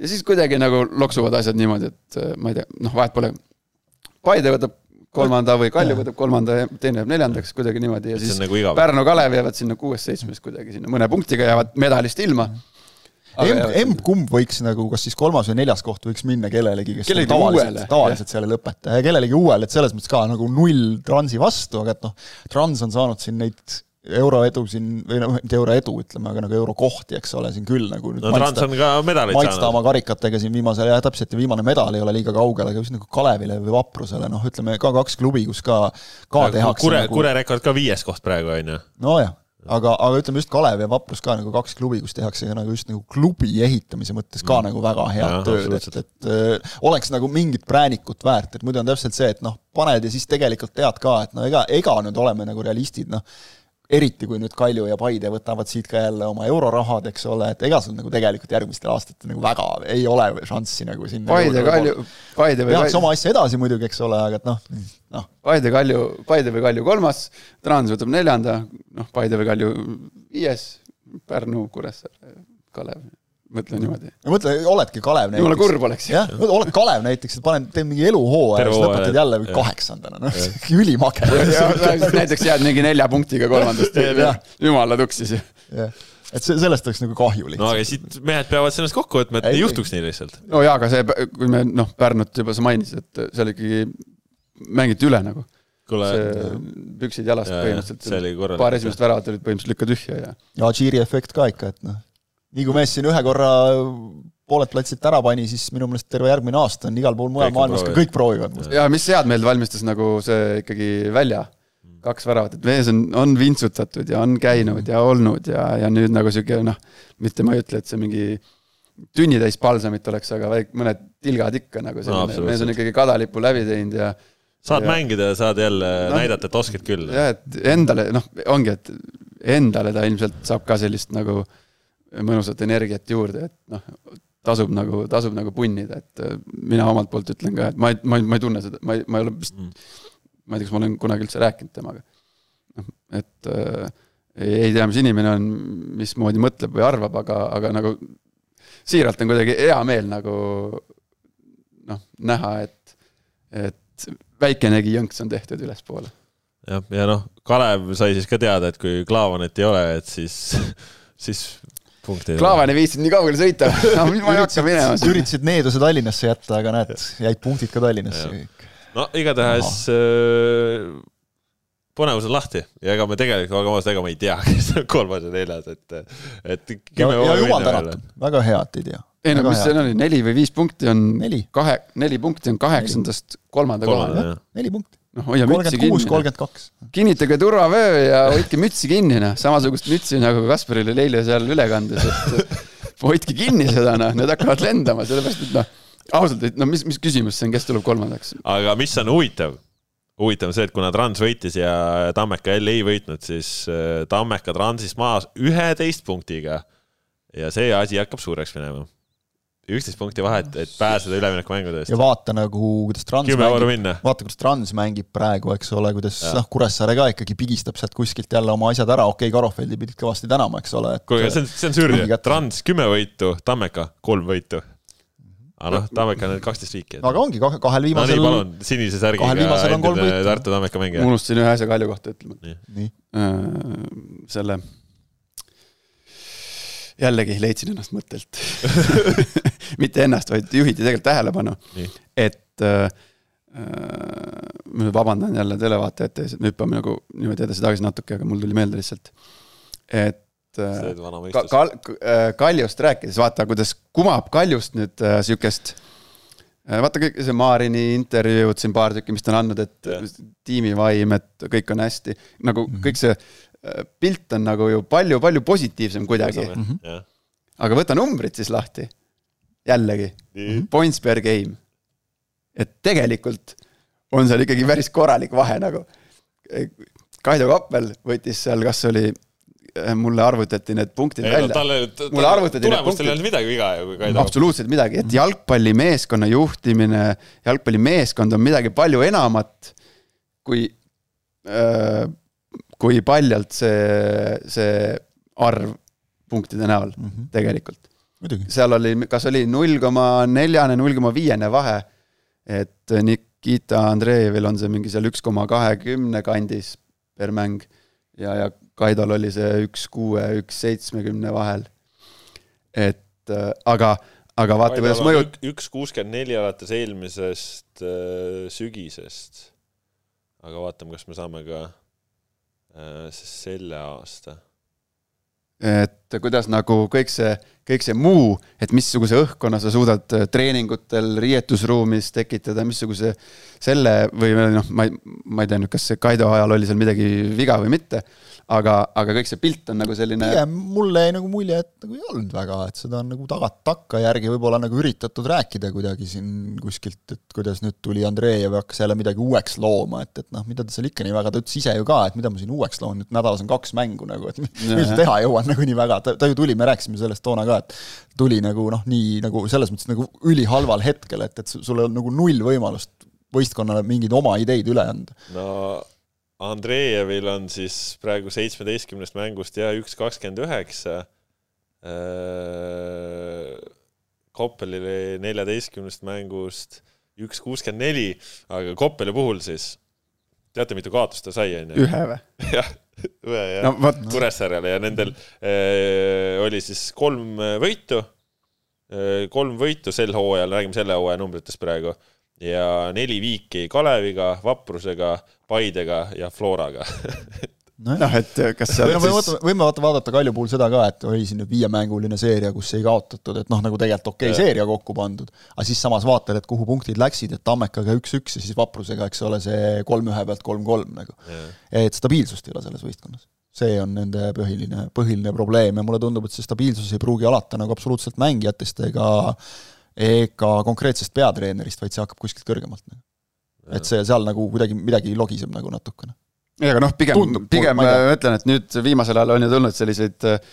ja siis kuidagi nagu loksuvad asjad niimoodi, et äh, ma ei tea, noh, vahet pole. Paide võtab kolmanda või Kalju võtab kolmanda ja teine jääb neljandaks kuidagi niimoodi ja siis nagu igav. Pärnu, Kalev jäävad sinna kuues-seitsmes kuidagi sinna mõne punktiga jäävad medalist ilma. emb-kumb võiks nagu, kas siis kolmas või neljas koht võiks minna kellelegi, kes Kellelegi nagu tavaliselt, tavaliselt seal ei lõpeta ja kellelegi uuele, et selles mõttes ka nagu null Transi vastu, aga et noh, Trans on saanud siin neid euroedu siin või noh, mitte euroedu, ütleme, aga nagu eurokohti, eks ole, siin küll nagu nüüd no Trans on ka medaleid maitsta saanud. oma karikatega siin viimasel, jah, täpselt ja viimane medal ei ole liiga kaugel, aga just nagu Kalevile või Vaprusele, noh, ütleme ka kaks klubi, kus ka, ka tehakse Kure, nagu Kure rekord ka viies koht praegu on ju. nojah, aga, aga ütleme just Kalev ja Vaprus ka nagu kaks klubi, kus tehakse nagu just nagu klubi ehitamise mõttes ka nagu väga head Jah, tööd, et, et äh, oleks nagu mingit präänikut väärt, et muidu on täpselt see, et noh, paned ja siis tegelikult tead ka, et no ega, ega nüüd oleme nagu realistid, noh eriti kui nüüd Kalju ja Paide võtavad siit ka jälle oma eurorahad, eks ole, et ega sul nagu tegelikult järgmistel aastatel nagu väga ei ole šanssi nagu sinna Paide, Kalju, Paide või tehakse oma asja edasi muidugi, eks ole, aga et noh, noh, Paide, Kalju, Paide või Kalju kolmas, Trans võtab neljanda, noh, Paide või Kalju viies, Pärnu, Kuressaare, Kalev, mõtlen niimoodi. no mõtle, oledki Kalev jumala kurb oleks. jah, oled Kalev näiteks, et paned, teed mingi eluhooaja ja siis lõpetad jälle jah. kaheksandana, noh, ülimage. näiteks jääd mingi nelja punktiga kolmandast jumala tuksis et see, sellest oleks nagu kahju no lihtsalt aga siit mehed peavad sellest kokku võtma, et Ei, ei juhtuks nii lihtsalt. no jaa, aga see, kui me noh, Pärnut juba sa mainisid, et seal ikkagi mängiti üle nagu. kuule, see püksid jalast oli põhimõtteliselt, korralik. paar esimest väravat olid põhimõtteliselt lükka tühja ja ja Džiri efekt ka ikka, et noh, nii kui mees siin ühe korra pooled platsilt ära pani, siis minu meelest terve järgmine aasta on igal pool mujal maailmas ka kõik proovivad. ja mis head meelt valmistas nagu see ikkagi välja, kaks väravat, et mees on, on vintsutatud ja on käinud ja olnud ja, ja nüüd nagu sihuke noh, mitte ma ei ütle, et see mingi tünnitäis palsamit oleks, aga väik-, mõned tilgad ikka nagu selline no,, mees on ikkagi kadalipu läbi teinud ja saad Ja- mängida ja saad jälle Noh. näidata, et oskad küll. jah, et endale noh, ongi, et endale ta ilmselt saab ka sellist nagu mõnusat energiat juurde, et noh, tasub nagu, tasub nagu punnida, et äh, mina omalt poolt ütlen ka, et ma ei, ma ei, ma ei tunne seda, ma ei, ma ei ole vist Mm. ma ei tea, kas ma olen kunagi üldse rääkinud temaga. noh, et äh, ei, ei tea, mis inimene on, mismoodi mõtleb või arvab, aga, aga nagu siiralt on kuidagi hea meel nagu noh, näha, et, et väikenegi jõnks on tehtud ülespoole. jah, ja noh, Kalev sai siis ka teada, et kui Klaavanit ei ole, et siis, siis punkti ei tule. Klaavan ei viitsinud nii kaugele sõita, no ma ei hakka minema. üritasid needuse Tallinnasse jätta, aga näed, jäid punktid ka Tallinnasse. No igatahes äh, põnevus on lahti. Ja ega me tegelikult, olgem ausad, ega me ei tea, kes on kolmas ja neljas, et, et ja, kümme ja hooaega jumal tänatud, väga hea, et ei tea. ei no mis see oli, neli või viis punkti on Neli. kahe, neli punkti on kaheksandast kolmanda jah. neli punkti, noh, hoia mütsi kolmkümmend kuus, kinni. kolmkümmend kaks. kinnitage turvavöö ja hoidke mütsi kinni, noh, samasugust mütsi nagu Kasparile eile seal ülekandes, et hoidke kinni seda, noh, need hakkavad lendama, sellepärast et noh, ausalt, et no mis, mis küsimus see on, kes tuleb kolmandaks? aga mis on huvitav, huvitav on see, et kuna Trans võitis ja Tammeka jälle ei võitnud, siis äh, Tammeka Transist maas üheteist punktiga. ja see asi hakkab suureks minema. Üksteist punkti vahet, et pääseda üleminekumängudest ja. vaata nagu, kuidas Trans kümme mängib, minna. vaata, kuidas Trans mängib praegu, eks ole, kuidas noh, Kuressaare ka ikkagi pigistab sealt kuskilt jälle oma asjad ära, okei okay,, Karofeldi pidid kõvasti tänama, eks ole. kuulge, see on, see on kätte. Trans kümme võitu, Tammeka kolm võitu. aga noh, Tammeka on nüüd kaksteist viiki. no aga ongi, kahel no nii, viimasel palun, sinise särgiga kahel viimasel on kolm endine. Tartu Tammeka mängija. unustasin ühe asja Kalju kohta ütlema. nii, selle, jällegi leidsin ennast mõttelt. mitte ennast, vaid juhiti tegelikult tähelepanu et äh, äh, ma vabandan jälle televaatajate ees, et me hüppame nagu niimoodi edasi-tagasi natuke, aga mul tuli meelde lihtsalt. et äh, ka, kal, äh, Kaljust rääkides, vaata, kuidas kumab Kaljust nüüd äh, sihukest vaata kõik see Maarini intervjuud siin paar tükki, mis ta on andnud, et Jah. tiimivaim, et kõik on hästi. nagu Mhm. kõik see pilt on nagu ju palju-palju positiivsem kuidagi. jah, aga võta numbrid siis lahti. jällegi, nii, points per game. et tegelikult on seal ikkagi päris korralik vahe nagu. Kaido Kappel võttis seal, kas oli, mulle arvutati need punktid ei no välja. talle, Mulle arvutati need tulemustel punktid. ei olnud midagi viga ju, kui Kaido. absoluutselt midagi, et jalgpallimeeskonna juhtimine, jalgpallimeeskond on midagi palju enamat kui, kui paljalt see, see arv punktide näol Mhm. tegelikult. muidugi, seal oli, kas oli null koma neljane, null koma viiene vahe. et Nikita Andreevil on see mingi seal üks koma kahekümne kandis per mäng ja, ja Kaidol oli see üks kuue, üks seitsmekümne vahel. et äh, aga, aga vaata, kuidas mõjub, üks kuuskümmend neli alates eelmisest äh, sügisest. aga vaatame, kas me saame ka selle aasta. et kuidas nagu kõik see, kõik see muu, et missuguse õhkkonna sa suudad äh, treeningutel, riietusruumis tekitada, missuguse selle või noh, ma ei, ma ei tea nüüd, kas see Kaido ajal oli seal midagi viga või mitte, aga, aga kõik see pilt on nagu selline pigem mulle jäi nagu mulje, et nagu ei olnud väga, et seda on nagu tagat takkajärgi võib-olla nagu üritatud rääkida kuidagi siin kuskilt, et kuidas nüüd tuli Andreev ja hakkas jälle midagi uueks looma, et, et noh, mida ta seal ikka nii väga, ta ütles ise ju ka, et mida ma siin uueks loon, nüüd nädalas on kaks mängu nagu, et mis ma teha jõuan nagu nii väga, ta, ta ju tuli, me rääkisime sellest toona ka, et tuli nagu noh, nii nagu selles mõttes nagu ülihalval hetkel, et, et sul on nagu null võimalust võistkonnale mingeid oma ideid üle anda. no Andreevil on siis praegu seitsmeteistkümnest mängust ja üks kakskümmend üheksa. Koppelile neljateistkümnest mängust üks kuuskümmend neli, aga Koppeli puhul siis teate, mitu kaotust ta sai, onju? ühe või? jah, no Kuressaarele ja nendel äh, oli siis kolm äh, võitu. Äh,, kolm võitu sel hooajal, räägime selle hooaja numbritest praegu, ja neli viiki Kaleviga, Vaprusega, Paidega ja Floraga. noh, et kas seal no võime siis võime vaata, vaadata Kalju puhul seda ka, et oli siin nüüd viiemänguline seeria, kus ei kaotatud, et noh, nagu tegelikult okei okay, seeria kokku pandud, aga siis samas vaatad, et kuhu punktid läksid, et Tammekaga üks-üks ja siis Vaprusega, eks ole, see kolm-ühe pealt kolm-kolm nagu. et stabiilsust ei ole selles võistkonnas. see on nende põhiline, põhiline probleem ja mulle tundub, et see stabiilsus ei pruugi alata nagu absoluutselt mängijatest ega ega konkreetsest peatreenerist, vaid see hakkab kuskilt kõrgemalt. et see seal nagu kuidagi midagi logiseb nagu natukene. ei, aga noh, pigem pigem ma ei ütlen, et nüüd viimasel ajal on ju tulnud selliseid äh,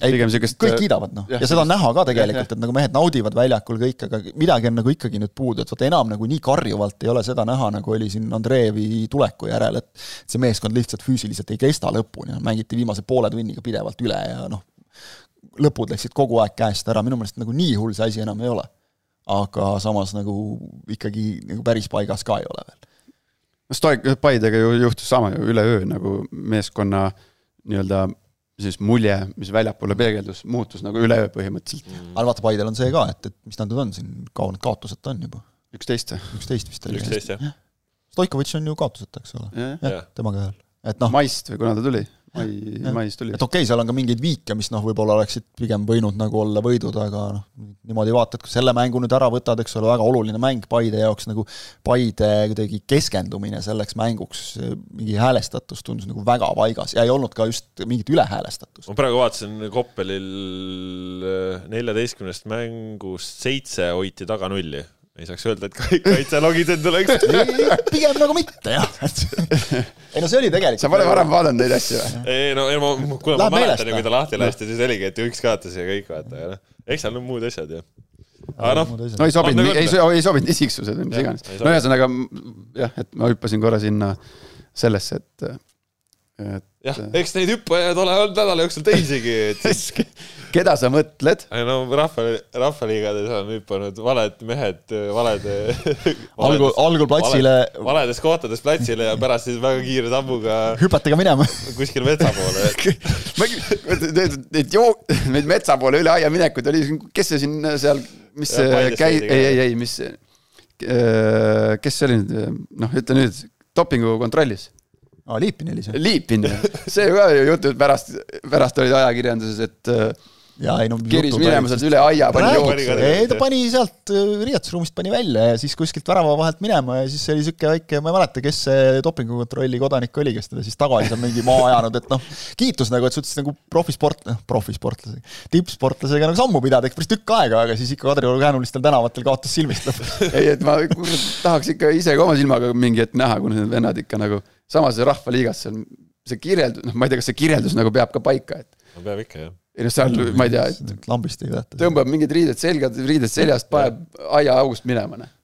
pigem siukest kõik kiidavad noh, ja seda on näha ka tegelikult, et nagu mehed naudivad väljakul kõik, aga midagi on nagu ikkagi nüüd puudu, et vaata enam nagu nii karjuvalt ei ole seda näha, nagu oli siin Andreevi tuleku järel, et see meeskond lihtsalt füüsiliselt ei kesta lõpuni, mängiti viimase poole tunniga pidevalt üle ja noh, lõpud läksid kogu aeg käest ära, minu meelest nagu nii hull see asi enam ei ole. aga samas nagu ikkagi nagu päris paigas ka ei ole veel. Stoik, Paidega ju juhtus sama ju üleöö nagu meeskonna nii-öelda siis mulje, mis väljapoole peegeldus, muutus nagu üleöö põhimõtteliselt. aga vaata, Paidel on see ka, et, et mis nad nüüd on siin, kaua need kaotused on juba, üksteist või? üksteist vist oli. üksteist jah, Stoikovitš on ju kaotuseta, eks ole, jah, jah. temaga ühel, et noh, maist või kuna ta tuli, mai, Jah. mais tuli et. okei okay,, seal on ka mingeid viike, mis noh, võib-olla oleksid pigem võinud nagu olla võidud, aga noh, niimoodi vaatad, kui selle mängu nüüd ära võtad, eks ole, väga oluline mäng Paide jaoks nagu Paide kuidagi keskendumine selleks mänguks, mingi häälestatus tundus nagu väga paigas ja ei olnud ka just mingit ülehäälestatust. ma praegu vaatasin Koppelil äh, neljateistkümnest mängust seitse hoiti taga nulli. Ei saaks öelda, et ka- kaitse logisenud oleks. pigem nagu mitte jah, ei no see oli tegelikult sa pole varem vaadanud neid asju või? ei no, ei ma, kuna ma mäletan ju, kui ta lahti lasti, siis oligi, et üks kaotas ja kõik vaata, aga noh, eks seal on muud asjad ju. aga noh, no ei sobinud nagu ei ei sobinud isiksused või mis iganes no ühesõnaga jah, et ma hüppasin korra sinna sellesse, et et jah, eks neid hüppajaid ole olnud nädala jooksul teisigi, et keda sa mõtled? ei no rahva, rahvaliigades on hüpanud valed mehed valede algul, algul platsile valedes kohtades platsile ja pärast siis väga kiire sammuga hüpata ka minema. kuskil metsa poole. Neid joo-, neid metsa poole üle aia minekuid oli, kes see siin seal, mis Ja, see käi-, ei, ei, ei, mis see, kes see oli nüüd, noh, ütle nüüd, dopingu kontrollis. aa, Liipini oli see. Liipin, see ka ju jutt, et pärast, pärast olid ajakirjanduses, et jaa, ei no keris minema sealt üle aia, pani jooksu. ei, ta pani sealt äh, riietusruumist pani välja ja siis kuskilt värava vahelt minema ja siis oli sihuke väike, ma ei mäleta, kes see dopingukontrolli kodanik oli, kes teda siis taga oli seal mingi maa ajanud, et noh, kiitus nagu, et suutis nagu profisport, noh, profisportlase, tippsportlasega nagu sammu pidada, eks päris tükk aega, aga siis ikka Kadrioru käänulistel tänavatel kaotas silmist lõpuks. ei, et ma kurat tahaks ikka ise ka oma silmaga mingi hetk näha, kuna need vennad ikka nagu, samas see rahvaliigas seal see kirjeldus, noh, ma ei tea, kas see kirjeldus nagu peab ka paika, et no peab ikka jah. Ei noh, seal ma ei tea, et lambist ei vedata. tõmbab mingid riided selga, riided seljast, paneb aiaaugust minema, noh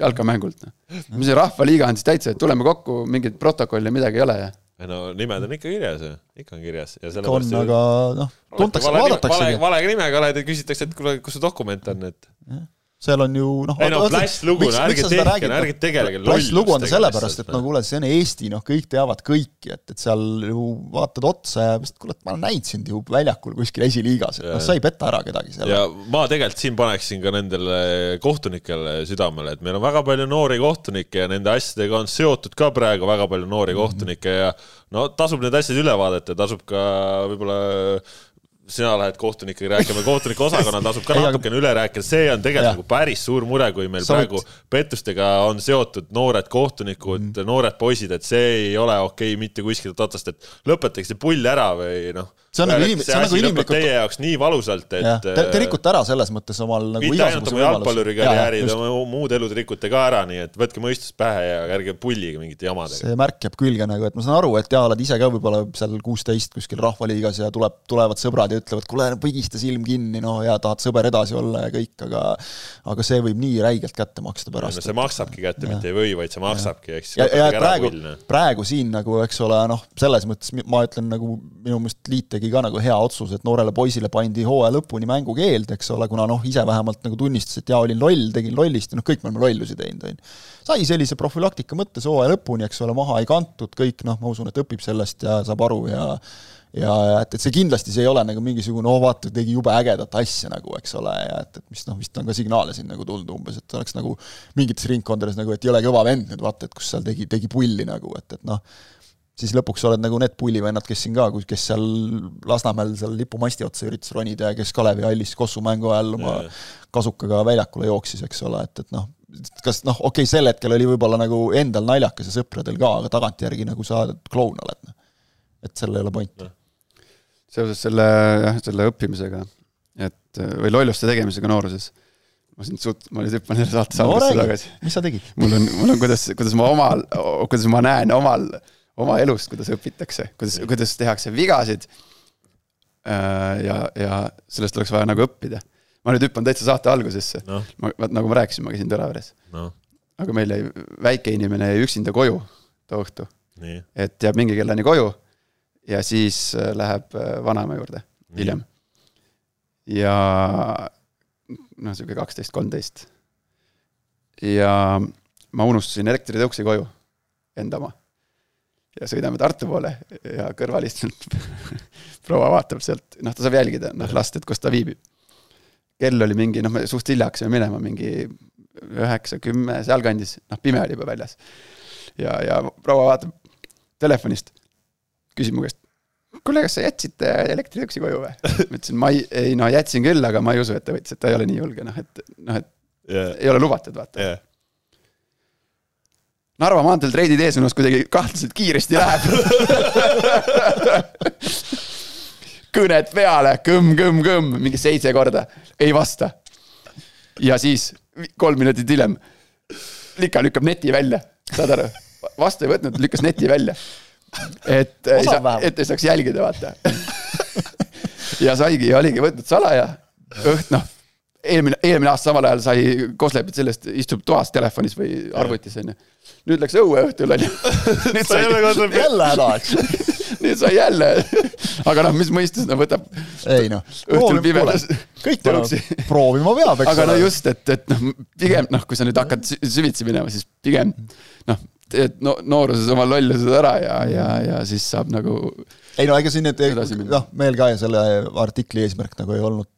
jalkamängult, noh. mis see rahvaliiga on siis täitsa, et tuleme kokku, mingit protokolli, midagi ei ole ja. ei no nimed on ikka kirjas ju, ikka on kirjas ja on, aga noh, tuntakse, vaadataksegi. valega nimega oled ja küsitakse, et kuule, kus su dokument on, et seal on ju noh. ei no plastlugu, no ärge tehke, ärge tegelege plastlugu on ta sellepärast, et no kuule, see on Eesti, noh, kõik teavad kõiki, et, et seal ju vaatad otsa ja kuule, et ma olen näinud sind ju väljakul kuskil esiliigas, et noh, sa ei peta ära kedagi seal. ja ma tegelikult siin paneksin ka nendele kohtunikele südamele, et meil on väga palju noori kohtunikke ja nende asjadega on seotud ka praegu väga palju noori kohtunikke ja no tasub need asjad üle vaadata, tasub ka võib-olla sina lähed kohtunikega rääkima, kohtunike osakonnal tasub ka natukene üle rääkida, see on tegelikult nagu päris suur mure, kui meil Sa võid- praegu pettustega on seotud noored kohtunikud mm., noored poisid, et see ei ole okei okay, mitte kuskilt otsast, et lõpetage see pull ära või noh. See on nagu inim- see on nagu inimlikult- Teie jaoks nii valusalt, et te, te rikute ära selles mõttes omal nagu mitte ainult oma jalgpalluri karjääri, just. oma muud elud rikute ka ära, nii et võtke mõistus pähe ja ärge pullige mingite jamadega. see märk jääb külge nagu, et ma saan aru, et jaa, oled ise ka võib-olla seal kuusteist kuskil rahvaliigas ja tuleb, tulevad sõbrad ja ütlevad, kuule, pigista silm kinni, no ja tahad sõber edasi olla ja kõik, aga aga see võib nii räigelt kätte maksta pärast. see maksabki kätte, mitte ei või, vaid see maksabki, eks. ja, ja praegu, praegu siin nagu, eks ole, noh, selles mõttes ma ütlen nagu minu meelest liit tegi ka nagu hea otsus, et noorele poisile pandi hooaja lõpuni mängukeeld, eks ole, kuna noh, ise vähemalt nagu tunnistas, et jaa, olin loll, tegin lollist ja noh, kõik me oleme lollusi teinud, on ju. sai sellise profülaktika mõttes hooaja lõpuni, eks ole, maha ei kantud, kõik noh, ma usun, et õpib sellest ja saab aru ja ja et, et see kindlasti, see ei ole nagu mingisugune oo vaata, tegi jube ägedat asja nagu, eks ole, ja et, et mis noh, vist on ka signaale siin nagu tulnud umbes, et oleks nagu mingites ringkondades nagu, et jõle kõva vend nüüd vaata, et kus seal tegi, tegi pulli nagu, et, et noh, siis lõpuks oled nagu need pullivennad, kes siin ka, kes seal Lasnamäel seal lipumasti otsa üritas ronida ja kes Kalevi hallis Kossu mängu ajal oma kasukaga väljakule jooksis, eks ole, et, et noh, kas noh, okei okay,, sel hetkel oli võib-olla nagu endal naljakas ja sõpradel ka, aga tagantjärgi nagu sa kloun oled, noh. et seal ei ole pointi. seoses selle jah, selle õppimisega, et või lolluste tegemisega nooruses. ma siin suht, ma nüüd hüppan jälle saate räägi tagasi., mis sa tegid? mul on, mul on, kuidas, kuidas ma omal, kuidas ma näen omal, oma elust, kuidas õpitakse, kuidas, kuidas tehakse vigasid. ja, ja sellest oleks vaja nagu õppida. ma nüüd hüppan täitsa saate algusesse. noh, ma, vaat nagu ma rääkisin, ma käisin Tõraveres, noh, aga meil jäi väike inimene jäi üksinda koju too õhtu, et jääb mingi kellani koju ja siis äh, läheb äh, vanaema juurde hiljem. ja noh, sihuke kaksteist, kolmteist. ja ma unustasin elektritõuksi koju, enda oma. Ja sõidame Tartu poole ja kõrval istunud proua vaatab sealt, noh, ta saab jälgida, noh, last, et kus ta viibib. kell oli mingi, noh, me suht hilja hakkasime minema, mingi üheksa, kümme sealkandis, noh, pime oli juba väljas. ja, ja proua vaatab telefonist, küsib mu käest, kuule, kas sa jätsid elektritõuksi koju või? ma ütlesin, ma ei, ei no jätsin küll, aga ma ei usu, et ta võttis, et ta ei ole nii julge, noh, et noh, et jah, ei ole lubatud, vaata. jah. Narva maanteel treidid eesõnus kuidagi kahtlaselt kiiresti läheb. kõned peale, kõmm-kõmm-kõmm, mingi seitse korda, ei vasta. ja siis kolm minutit hiljem, Lika lükkab neti välja, saad aru, vastu ei võtnud, lükkas neti välja. et, Osav vähemalt. et ei saaks jälgida, vaata. ja saigi, oligi võtnud salaja, õht-, noh, eelmine, eelmine aasta samal ajal sai Koslepit sellest, istub toas telefonis või arvutis onju. nüüd läks õue õhtul onju. nüüd sai, jälle häda, eks. nüüd sai jälle. aga noh, mis mõistes, no võtab, ei noh, Õhtul pimedas kõik peavad proovima peab, eks aga no ole. just, et, et noh, pigem noh, kui sa nüüd hakkad sü- süvitsi minema, siis pigem noh, teed no, nooruses oma lollused ära ja, ja, ja siis saab nagu ei no ega siin need, noh, meil ka selle artikli eesmärk nagu ei olnud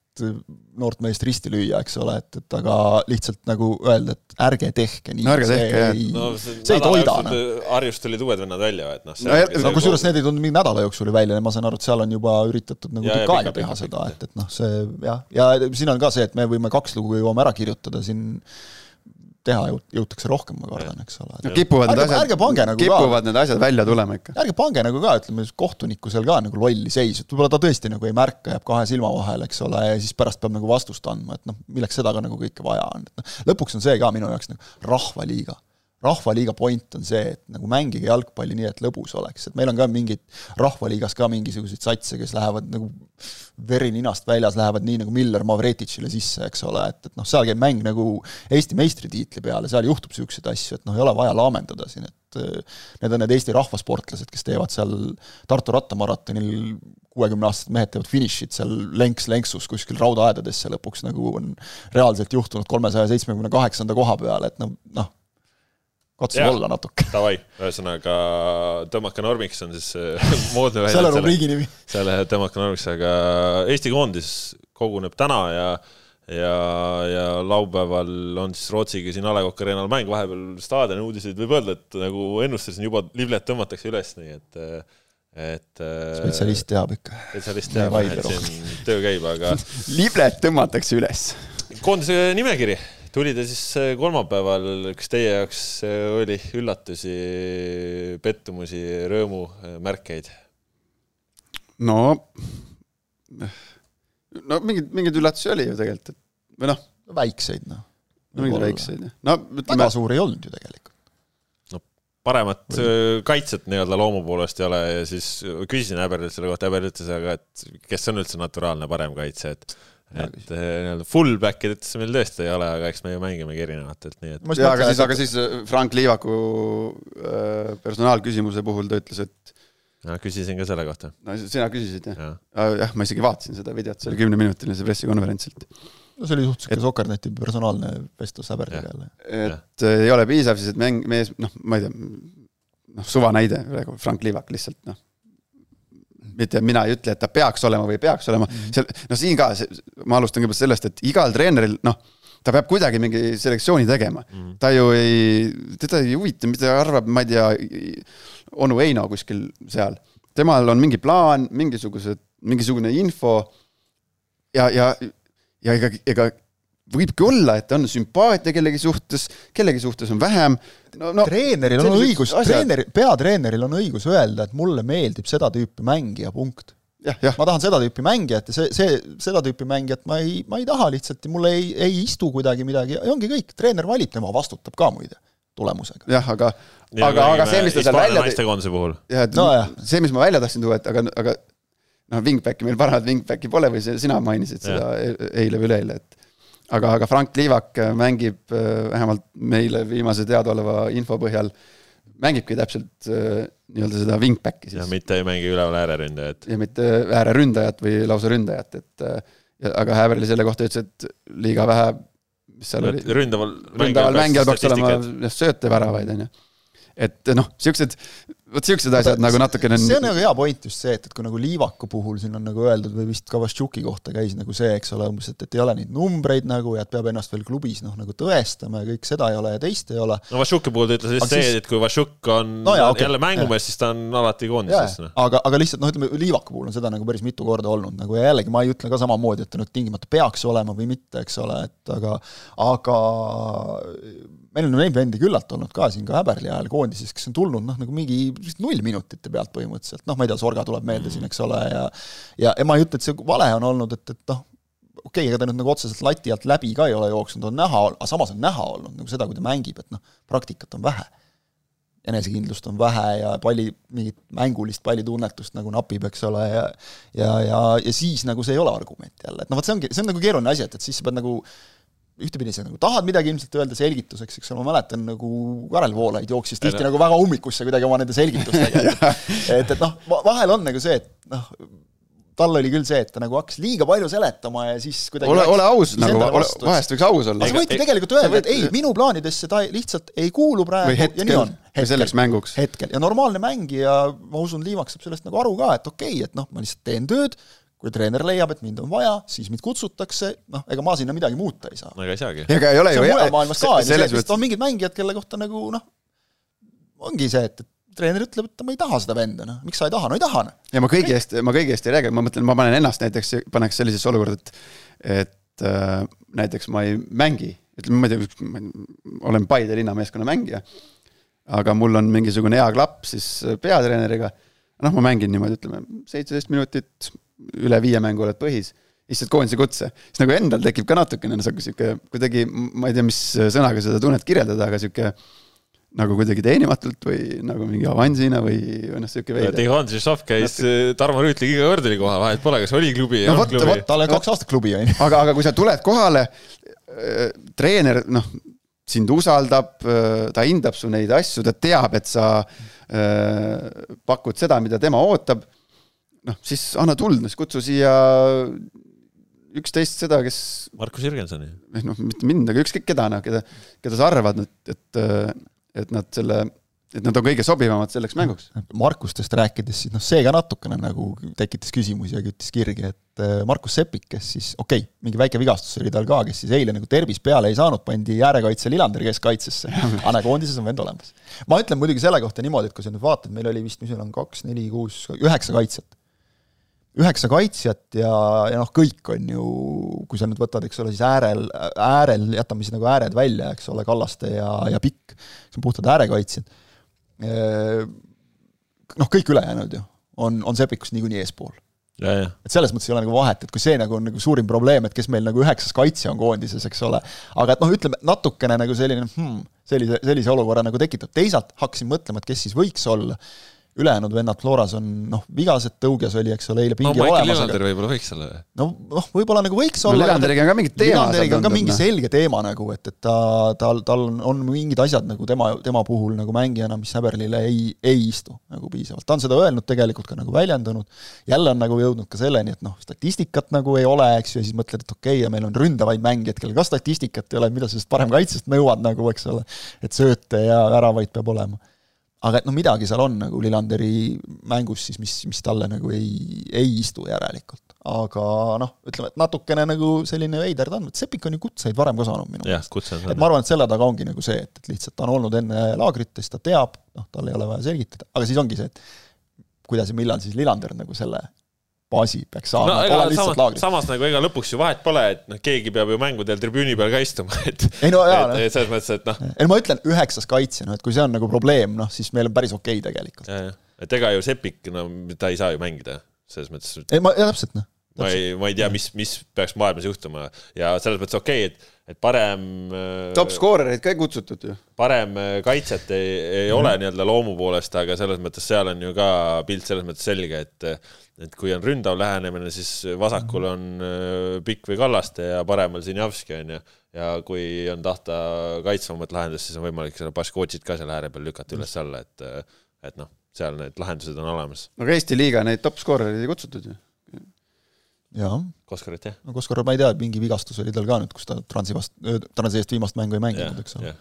noort meest risti lüüa, eks ole, et, et aga lihtsalt nagu öelda, et ärge tehke nii. No ärge tehke, jah. no see ei toida, noh. Harjust tulid uued vennad välja, et noh. No no kusjuures need ei tulnud mingi nädala jooksul ju välja, ma saan aru, et seal on juba üritatud nagu tükk aega teha pikalt, seda, et, et noh, see jah, ja siin on ka see, et me võime kaks lugu jõuame ära kirjutada siin, teha jõut- jõutakse rohkem, ma kardan, eks ole. no, kipuvad need Ärge- asjad ärge pange nagu ka- kipuvad need asjad välja tulema ikka. ärge pange nagu ka, ütleme kohtunikku seal ka nagu lolli seisu, et võib-olla ta tõesti nagu ei märka, jääb kahe silma vahele, eks ole, ja siis pärast peab nagu vastust andma, et noh, milleks seda ka nagu kõike vaja on, noh, lõpuks on see ka minu jaoks nagu rahvaliiga rahvaliiga point on see, et nagu mängige jalgpalli nii, et lõbus oleks, et meil on ka mingid rahvaliigas ka mingisuguseid satse, kes lähevad nagu veri ninast väljas, lähevad nii nagu Miller Mavretitšile sisse, eks ole, et, et noh, seal käib mäng nagu Eesti meistritiitli peale, seal juhtub niisuguseid asju, et noh, ei ole vaja laamendada siin, et äh, need on need Eesti rahvasportlased, kes teevad seal Tartu rattamaratonil kuuekümneaastased mehed teevad finišit seal lenks-lenksus kuskil raudaaedadesse lõpuks nagu on reaalselt juhtunud kolmesaja seitsmekümne kaheksanda koha peal, et noh, noh, katsuge Jah. olla natuke. Davai, ühesõnaga tõmmake normiks on siis moodne välja. selle rubriigi nimi. selle tõmmake normiks, aga Eesti koondis koguneb täna ja ja, ja laupäeval on siis Rootsiga siin A Le Coq Arena'l mäng, vahepeal staadioni uudiseid võib öelda, et nagu ennustasin juba, liblet tõmmatakse üles, nii et et spetsialist teab ikka. spetsialist teab, et siin töö käib, aga liblet tõmmatakse üles. koondise nimekiri tuli ta siis äh, kolmapäeval, kas teie jaoks äh, oli üllatusi, pettumusi, rõõmu äh, märkeid? no, no mingeid, mingeid üllatusi oli ju tegelikult, et või noh, väikseid noh. no mingeid väikseid, no ütleme väga, suur ei olnud ju tegelikult. paremat äh, kaitset nii-öelda loomu poolest ei ole ja siis küsisin Häberilt selle kohta, Häber ütles aga, et kes on üldse naturaalne parem kaitse, et et äh, nii-öelda fullback'id ütles meil tõesti ei ole, aga eks me ju mängimegi erinevatelt, nii et jaa, aga siis, aga siis Frank Liivaku äh, personaalküsimuse puhul ta ütles, et no, küsisin ka selle kohta, no sina küsisid jah? jah. jah, ma isegi vaatasin seda videot, see oli kümneminutiline see pressikonverentsilt. no see oli suhteliselt et... Sokerneti personaalne vestlus Häberliga jälle. et äh, ei ole piisav siis, et mäng, mees, noh, ma ei tea, noh, suvanäide praegu, Frank Liivak lihtsalt noh, mitte mina ei ütle, et ta peaks olema või ei peaks olema mm, -hmm. seal, no siin ka, ma alustan kõigepealt sellest, et igal treeneril, noh, ta peab kuidagi mingi selektsiooni tegema mm. ta ju ei, teda ei huvita, mida arvab, ma ei tea, onu Heino kuskil seal. temal on mingi plaan, mingisugused, mingisugune info ja, ja, ja ega, ega võibki olla, et on sümpaatia kellegi suhtes, kellegi suhtes on vähem. no, no treeneril on õigus, asjad. treeneri, peatreeneril on õigus öelda, et mulle meeldib seda tüüpi mängija, punkt. ma tahan seda tüüpi mängijat ja see, see, seda tüüpi mängijat ma ei, ma ei taha lihtsalt ja mulle ei, ei istu kuidagi midagi ja ongi kõik, treener valib, tema vastutab ka muide tulemusega. jah, aga, aga, aga see, mis ta seal välja tõi, jah, et No jah. see, mis ma välja tahtsin tuua, et aga, aga noh, Wingbacki meil paremat Wingbacki pole või see, sina mainisid seda e- eile või üleeile, et aga, aga Frank Liivak mängib äh, vähemalt meile viimase teadaoleva info põhjal, mängibki täpselt äh, nii-öelda seda Wingbacki ja siis mitte ei mängi üleval ääreründajat. ja mitte ääreründajat või lausa ründajat, et äh, ja, aga Häverli selle kohta ütles, et liiga vähe, mis seal oli, ründaval ründaval mängijal peaks olema jah, sööte väravaid, on ju. Et noh, siuksed, vot siuksed asjad nagu natukene see on nagu hea point just see, et, et kui nagu Liivaku puhul siin on nagu öeldud või vist Kavaštšuki kohta käis nagu see, eks ole, umbes, et, et ei ole neid numbreid nagu ja et peab ennast veel klubis noh, nagu tõestama ja kõik seda ei ole ja teist ei ole. no Vašuki puhul ta ütles Aga just see et kui Vašuk on No jaa, okei, jälle mängumees, siis ta on alati koondises. noh. aga, aga lihtsalt noh, ütleme Liivaku puhul on seda nagu päris mitu korda olnud nagu ja jällegi ma ei ütle ka samamoodi, et ta nüüd tingimata peaks olema või mitte, eks ole, et aga aga meil on neid vendi küllalt olnud ka siin ka Häberli ajal koondises, kes on tulnud noh, nagu mingi vist nullminutite pealt põhimõtteliselt, noh, ma ei tea, Sorga tuleb meelde siin, eks ole, ja ja, ja ma ei ütle, et see vale on olnud, et, et noh, okei okay,, ega ta nüüd nagu otseselt lati alt läbi ka ei ole jooksnud, on näha, aga samas on näha olnud nagu seda, kui ta mängib, et noh, praktikat on vähe. Enesekindlust on vähe ja palli, mingit mängulist pallitunnetust nagu napib, eks ole, ja ja, ja, ja siis nagu see ei ole argument jälle, et noh, vot see ongi, see on nagu keeruline asi, et, et siis sa pead nagu ühtepidi sa nagu tahad midagi ilmselt öelda selgituseks, eks ole, ma mäletan nagu Karel Voolaid jooksis tihti no. nagu väga ummikusse kuidagi oma nende selgitustega et, et noh, vahel on nagu see, et noh, tal oli küll see, et ta nagu hakkas liiga palju seletama ja siis kuidagi ole, ole aus nagu ole, vahest võiks aus olla aga sa võidki tegelikult öelda, võid- et ei, minu plaanidesse ta lihtsalt ei kuulu praegu või ja nii hetkel on. või selleks mänguks. hetkel ja normaalne mängija, ma usun, Liivak saab sellest nagu aru ka, et okei okay,, et noh, ma lihtsalt teen tööd, kui treener leiab, et mind on vaja, siis mind kutsutakse, noh, ega ma sinna midagi muuta ei saa. no ega ei saagi. ega ei ole see ju on mujal maailmas ka, selles on mõttes, mingid mängijad, kelle kohta nagu noh, ongi see, et, et treener ütleb, et ma ei taha seda venda, noh, miks sa ei taha, no ei taha, noh. ja ma kõigi eest, ma kõigi eest ei räägi, ma mõtlen, ma panen ennast näiteks, paneks sellisesse olukorda, et et äh, näiteks ma ei mängi, ütleme, ma ei tea, ma olen Paide linnameeskonna mängija, aga mul on mingisugune hea klapp siis peatreeneriga, noh, ma mängin niimoodi, ütleme, seitseteist minutit, üle viie mängu oled põhis, istud koondise kutse, siis nagu endal tekib ka natukene nagu sihuke kuidagi, ma ei tea, mis sõnaga seda tunnet kirjeldada, aga sihuke nagu kuidagi teenimatult või nagu mingi avansina või, või noh, sihuke veider. Tihon Žižov käis äh, Tarmo Rüütliga iga kord oli kohal, vahet pole, kas oli klubi, ei No olnud vot, klubi vot.. tal on kaks aastat klubi, on ju. aga, aga kui sa tuled kohale, treener, noh, sind usaldab, ta hindab su neid asju, ta teab, et sa äh, pakud seda, mida tema ootab. noh, siis anna tuld, siis kutsu siia üksteist seda, kes Markus Jürgensoni. noh, mitte mind, aga ükskõik keda, noh, keda, keda sa arvad, et, et, et nad selle, et nad on kõige sobivamad selleks mänguks. Markustest rääkides, siis noh, see ka natukene nagu tekitas küsimusi ja küttis kirgi, et äh, Markus Sepik, kes siis, okei okay,, mingi väike vigastus oli tal ka, kes siis eile nagu tervis peale ei saanud, pandi äärekaitse Lilanderi keskkaitsesse, aga näe, koondises on vend olemas. ma ütlen muidugi selle kohta niimoodi, et kui sa nüüd vaatad, meil oli vist, mis meil on, kaks, neli, kuus, üheksa kaitsjat. Üheksa kaitsjat ja, ja noh, kõik on ju, kui sa nüüd võtad, eks ole, siis äärel, äärel, jätame siis nagu ääred välja, eks ole, Kallaste ja, ja Pikk, see on puhtad äärekaitsjad. Noh, kõik ülejäänud ju on, on Sepikust niikuinii eespool. et selles mõttes ei ole nagu vahet, et kui see nagu on nagu suurim probleem, et kes meil nagu üheksas kaitsja on koondises, eks ole, aga et noh, ütleme natukene nagu selline hmm, sellise, sellise olukorra nagu tekitab, teisalt hakkasin mõtlema, et kes siis võiks olla, ülejäänud vennad Floras on noh, vigased, Tõuges oli, eks ole, eile no pingi Maicel olemas, Lillander aga võib-olla võiks olla. no noh, võib-olla nagu võiks no olla Lillanderiga on ka mingid teemad. Lillanderiga on ka mingi selge teema nagu, et, et ta, tal, tal on, mingid asjad nagu tema, tema puhul nagu mängijana, mis Häberlile ei, ei istu nagu piisavalt. ta on seda öelnud tegelikult ka nagu väljendanud, jälle on nagu jõudnud ka selleni, et noh, statistikat nagu ei ole, eks ju, ja siis mõtled, et okei okay,, ja meil on ründavaid mängijaid, kellel ka statistikat ei ole, mida sa sellest parem kaitsest nõuad nagu, eks ole, et sööte ja väravaid peab olema aga et noh, midagi seal on nagu Lillanderi mängus siis, mis, mis talle nagu ei, ei istu järelikult. aga noh, ütleme, et natukene nagu selline veider ta on, et Sepik on ju kutseid varem ka saanud minu on et ma arvan, et selle taga ongi nagu see, et, et lihtsalt ta on olnud enne laagrit ja siis ta teab, noh, tal ei ole vaja selgitada, aga siis ongi see, et kuidas ja millal siis Lillander nagu selle baasi peaks saama no ega ole lihtsalt samas, laagris. samas nagu ega lõpuks ju vahet pole, et noh, keegi peab ju mängudel tribüüni peal ka istuma, et ei no jaa, noh. et, et selles mõttes, et noh, ei no ma ütlen, üheksas kaitsja, noh et kui see on nagu probleem, noh siis meil on päris okei okay tegelikult. et ega ju Sepik, no ta ei saa ju mängida, selles mõttes ei ma, jah täpselt noh, ma ei, ma ei tea, mis, mis peaks maailmas juhtuma ja selles mõttes okei okay,, et, et parem äh, top skoorereid ka ei kutsutud ju. parem äh, kaitset ei, ei ole nii-öelda loomu poolest, aga selles mõttes seal on ju ka pilt selles mõttes selge, et et kui on ründav lähenemine, siis vasakul on äh, Pikk või Kallaste ja paremal Sinjavski on ju. ja kui on tahta kaitsvamat lahendust, siis on võimalik seda Baškotšit ka seal ääre peal lükata üles-alla, et et noh, seal need lahendused on olemas. aga Eesti liiga neid top skoorereid ei kutsutud ju. Koskarit jah? no Koskor, ma ei tea, mingi vigastus oli tal ka nüüd, kus ta Transi vast-, Transi eest viimast mängu ei mänginud, eks ole.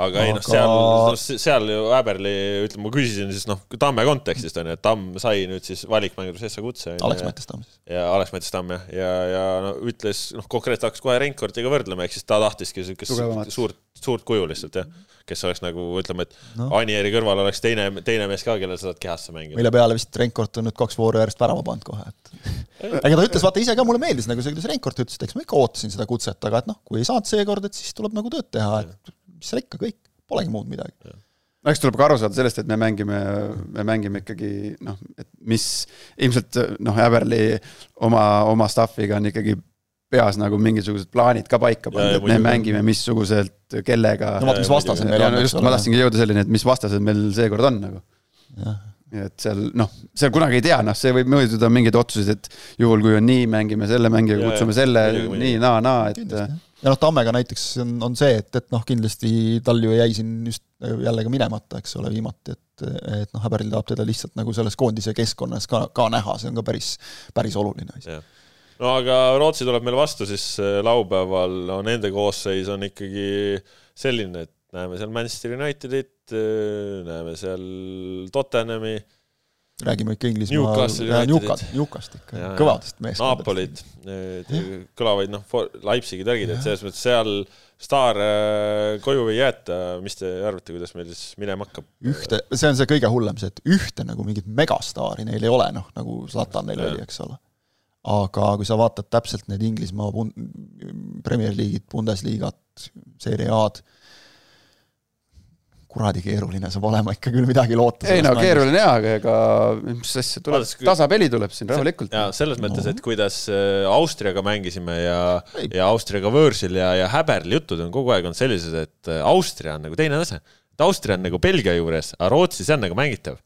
Aga ei noh, seal no,, seal ju Häberli, ütleme, ma küsisin siis noh, Tamme kontekstist on ju, et Tamm sai nüüd siis valikmängudes Essa kutse. Alex Mätestam siis. ja Alex Mättis Tamm jah, ja, ja no ütles noh, konkreetselt hakkas kohe Reinkordiga võrdlema, ehk siis ta tahtiski siukest suurt, suurt kuju lihtsalt jah. kes oleks nagu ütleme, et no. Anieri kõrval oleks teine, teine mees ka, kellel sa saad kehasse mängida. mille peale vist Reinkord on nüüd kaks vooru järjest värava pannud kohe, et ega ta ütles, vaata ise ka mulle meeldis nagu see, kuidas Reinkord ütles, et eks ma ikka ootasin seda kutset, aga et noh, kui ei saanud seekord, et siis tuleb nagu tööd teha, et mis seal ikka kõik, polegi muud midagi. no eks tuleb ka aru saada sellest, et me mängime, me mängime ikkagi noh, et mis ilmselt noh, Häberli oma, oma staff'iga on ikkagi peas nagu mingisugused plaanid ka paika ja et me muidugi. mängime missuguselt, kellega no vaata, mis vastased meil ja on, just, ma tahtsingi jõuda selleni, et mis vastased meil seekord on nagu. et seal noh, seal kunagi ei tea, noh, see võib mõjutada mingeid otsuseid, et juhul kui on nii, mängime selle mängijaga, Ja, kutsume selle nii, naa, naa, et kindlasti jah. Ja noh, Tammega näiteks on, on see, et, et noh, kindlasti tal ju jäi siin just jälle ka minemata, eks ole, viimati, et, et noh, Häberil tahab teda lihtsalt nagu selles koondise keskkonnas ka, ka näha, see on ka päris, päris oluline asi. no aga Rootsi tuleb meil vastu siis äh, laupäeval, no nende koosseis on ikkagi selline, et näeme seal Manchester Unitedit, äh, näeme seal Tottenhami räägime ikka Inglismaa, Newcast, Newcast ikka, kõvadest meeskondadest. Napolid, kõlavaid noh, Leipzigi tärgid, et selles mõttes seal staar äh, koju ei jäeta, mis te arvate, kuidas meil siis minema hakkab? ühte, see on see kõige hullem, see, et ühte nagu mingit megastaari neil ei ole, noh, nagu Zlatan neil oli, eks ole. aga kui sa vaatad täpselt need Inglismaa Premier League'id, Bundesliga't, Serie A-d, kuradi keeruline saab olema ikka küll midagi loota. ei no keeruline jaa, aga ega mis asja tuleb, tasapeli tuleb siin rahulikult. jaa, selles mõttes no., et kuidas äh, Austriaga mängisime ja, ja Austriaga võõrsil ja, ja Häberl jutud on kogu aeg olnud sellised, et äh, Austria on nagu teine tase. et Austria on nagu Belgia juures, aga Rootsi, see on nagu mängitav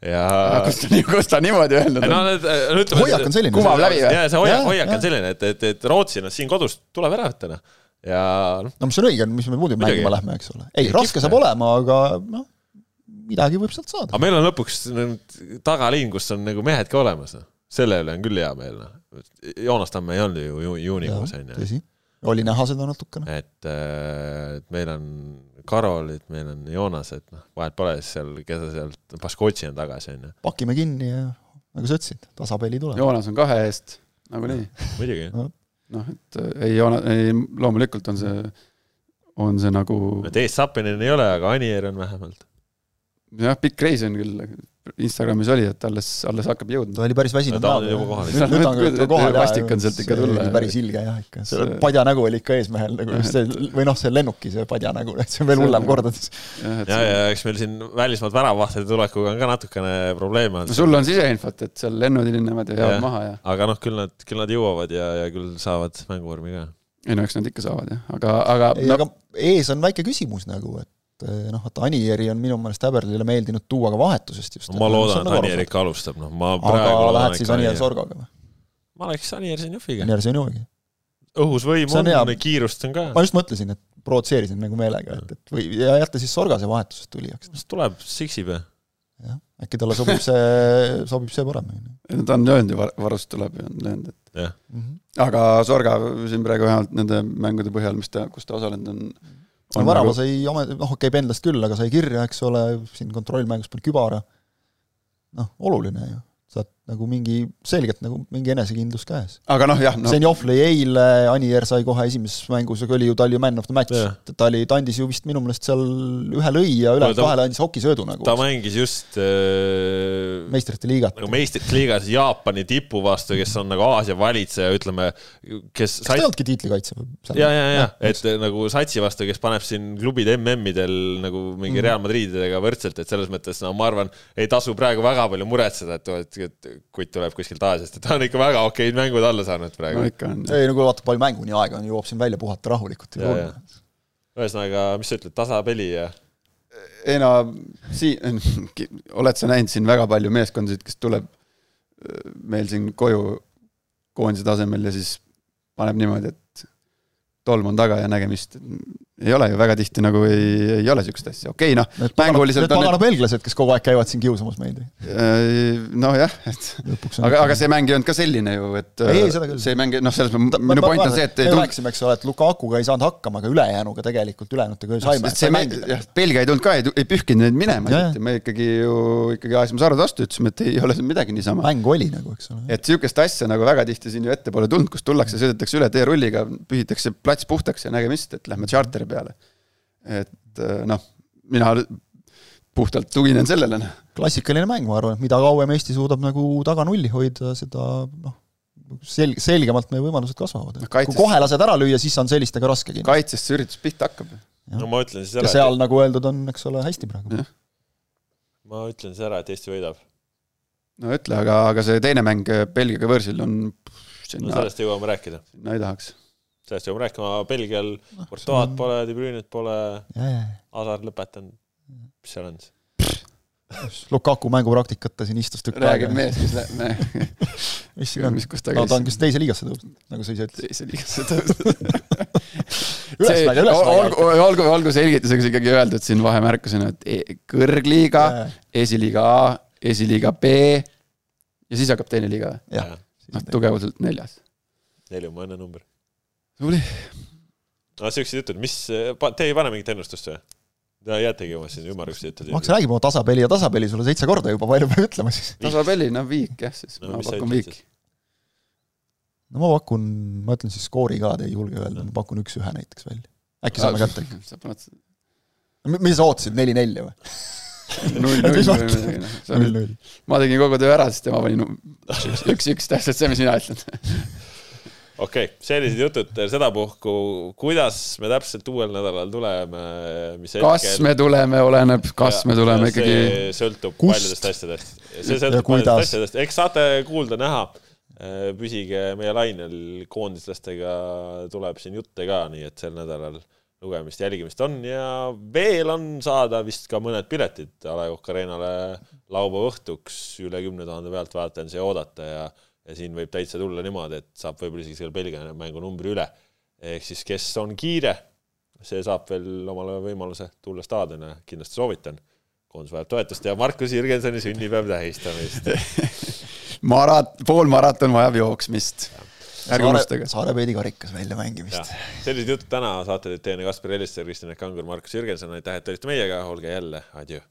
ja. kus ta, kus ta niimoodi öelnud on? no need, no hoiak on selline. kumab läbi või? jaa, see hoiak, hoiak on selline, et, et, et Rootsi, noh, siin kodus tuleb ära võtta, noh ja noh. no mis on õige, mis me muidu mängima lähme, eks ole. ei, raske saab olema, aga noh, midagi võib sealt saada. aga meil on lõpuks tagaliin, kus on nagu mehed ka olemas, noh. selle üle on küll hea meel, noh. Joonas Tamme ei olnud ju juunikuus, on ju. tõsi, oli näha seda natukene. et, äh, et meil on Karolid, meil on Joonas, et noh, vahet pole siis seal, kes sealt, Baskotši on tagasi, on ju. pakime kinni ja nagu sa ütlesid, tasapeli tuleb. Joonas on kahe eest, nagunii. muidugi noh, et äh, ei, ei loomulikult on see, on see nagu. et ees Sapinen ei ole, aga Anier on vähemalt. Jah, pikk reis on küll, Instagramis oli, et alles, alles hakkab jõudma. ta oli päris väsinud. ta on juba kohal. vastik on sealt ikka tulla. päris ilge jah, ikka. see padja nägu oli ikka eesmehel nagu see, või noh, see lennuki see padja nägu, et see on veel hullem kordades. ja, ja, eks meil siin välismaalt väravavahtide tulekuga on ka natukene probleeme olnud. no sul on siseinfot, et seal lennud hilinevad ja jäävad maha ja. aga noh, küll nad, küll nad jõuavad ja, ja küll saavad mänguvormi ka. ei no eks nad ikka saavad jah, aga, aga. ei no..., aga ees on väike küsimus nagu, et et eh, noh, vaata Anieri on minu meelest Häberlile meeldinud tuua ka vahetusest just. ma loodan, et Anier ikka alustab, noh, ma aga lähed siis Anier Sorgaga või? ma läheks Anier Zenjoviga. Anier Zenjoviga. õhus võim on, on, kiirust on ka. ma just mõtlesin, et provotseerisin nagu meelega, et, et või, ja jätta siis Sorgase vahetusest tulijaks. las tuleb, siksib ja. jah, äkki talle sobib see, sobib see paremini. ei no ta on löönud ju, varust tuleb ja on löönud, et mm -hmm. aga Sorga siin praegu vähemalt nende mängude põhjal, mis ta, kus ta osalenud on, on värava sai, noh okei okay,, pendlast küll, aga sai kirja, eks ole, siin kontrollmängus pani kübara, noh, oluline ju. Saad nagu mingi, selgelt nagu mingi enesekindlus käes. aga noh, jah no.. Zenjov lõi eile, Anier sai kohe esimeses mängus, aga oli ju, ta oli ju man of the match yeah., ta oli, ta andis ju vist minu meelest seal ühe lõi ja ülejäänud kahele andis hokisöödu nagu. ta mängis just äh, meistrite liigat. nagu meistrite liigas Jaapani tipu vastu, kes on nagu Aasia valitseja, ütleme, kes kas ta ei olnudki tiitlikaitse või? ja, ja, ja, et nagu satsi vastu, kes paneb siin klubid MM-idel nagu mingi mm. Real Madrididega võrdselt, et selles mõttes no ma arvan, ei tasu praegu väga palju muretseda, et, et et kutt tuleb kuskilt Aasiast, et ta on ikka väga okeid mängud alla saanud praegu. no ikka on. ei no kui vaatad, palju mänguni aega on, jõuab siin välja puhata rahulikult. ühesõnaga, mis sa ütled, tasapeli ja? ei no siin, oled sa näinud siin väga palju meeskondasid, kes tuleb meil siin koju koondise tasemel ja siis paneb niimoodi, et tolm on taga ja nägemist ei ole ju väga tihti nagu ei, ei ole niisugust asja, okei okay, noh, need pagana belglased, kes kogu aeg käivad siin kiusamas meid. Äh, nojah, et aga, aga see mäng ei olnud ka selline ju, et ei, ei, seda küll. see mäng, noh, selles mõttes minu point on see, et me rääkisime, eks ole, et Lukakuga ei saanud hakkama, aga ülejäänuga tegelikult, ülejäänutega ju saime. see mäng, jah, Belgia ei tulnud ka, ei, ei pühkinud neid minema, me ikkagi ju ikkagi ajasime sarved vastu, ütlesime, et ei ole siin midagi niisama. mäng oli nagu, eks ole. et niisugust asja nagu väga tihti siin ju ette pole tulnud, kus tullakse, sõidetakse üle teerulliga, pühitakse plats puhtaks ja nägemist, et lähme tšarteri peale et äh, noh, mina puhtalt tuginen sellele. Noh. klassikaline mäng, ma arvan, et mida kauem Eesti suudab nagu taga nulli hoida, seda noh, sel-, selgemalt meie võimalused kasvavad no,. Kaitses... kui kohe lased ära lüüa, siis on sellistega raske kindlasti. kaitsest see üritus pihta hakkab. no ma ütlen siis ära. ja seal et... nagu öeldud on, eks ole, hästi praegu. ma ütlen siis ära, et Eesti võidab. no ütle, aga, aga see teine mäng Belgiaga võõrsil on sinna... no sellest jõuame rääkida. sinna ei tahaks sellest jõuame rääkima, Belgial no, Portoad pole, De Bruyne't pole, Hazard lõpetanud, mis seal on siis? Lukaku mängupraktikat ta siin istus tükk aega. räägib mees, kes läheb, mis, mis, kus ta käis no,? ta on kas teise liigasse tõusnud, nagu sa ise ütlesid. teise liigasse tõusnud Ülesmäge, ülesmäge. olgu, olgu, olgu selgituseks ikkagi öeldud siin vahemärkusena, et e- kõrgliiga esiliiga A, esiliiga B ja siis hakkab teine liiga. jah, noh, tugevuselt neljas. neli on mu õnnenumber. tubli. no siuksed jutud, mis, te ei pane mingit ennustust või? Te jäätegi oma siin ümmargusi jutud. ma hakkasin rääkima oma tasapeli ja tasapeli sulle seitse korda juba, palju peab ütlema siis? tasapeli, no viik jah, siis No ma pakun viiki siis?. no ma pakun, ma ütlen siis skoori ka, te ei julge öelda, ma pakun üks-ühe näiteks välja. äkki saame kätte ikka. sa paned mis sa ootasid, neli-nelja või? null, Mis null mõttes? või midagi, noh. null-null. ma tegin kogu töö ära, siis tema pani nu- üks, üks, üks, täpselt see, mis sina ütled. okei okay,, sellised jutud sedapuhku, kuidas me täpselt uuel nädalal tuleme, mis kas me tuleme, oleneb, kas me tuleme ikkagi. see sõltub Kust? paljudest asjadest. see Ja sõltub paljudest asjadest, eks saate kuulda-näha. püsige meie lainel, koondislastega tuleb siin jutte ka, nii et sel nädalal lugemist, jälgimist on ja veel on saada vist ka mõned piletid A Le Coq Arena'le laupäeva õhtuks üle kümne tuhande pealtvaataja on siia oodata ja ja siin võib täitsa tulla niimoodi, et saab võib-olla isegi selle Belgia mängu numbri üle. ehk siis, kes on kiire, see saab veel omale võimaluse tulla staadioni, kindlasti soovitan. koondis vajab toetust ja Markus Jürgensoni sünnipäev tähistamist. marat-, poolmaraton vajab jooksmist. ärge unustage. Saare peedi karikas väljamängimist. sellised jutud täna saate teid teine Kaspar Ellister, Kristjan Kangur, Markus Jürgenson, aitäh, et olite meiega, olge jälle, adjöö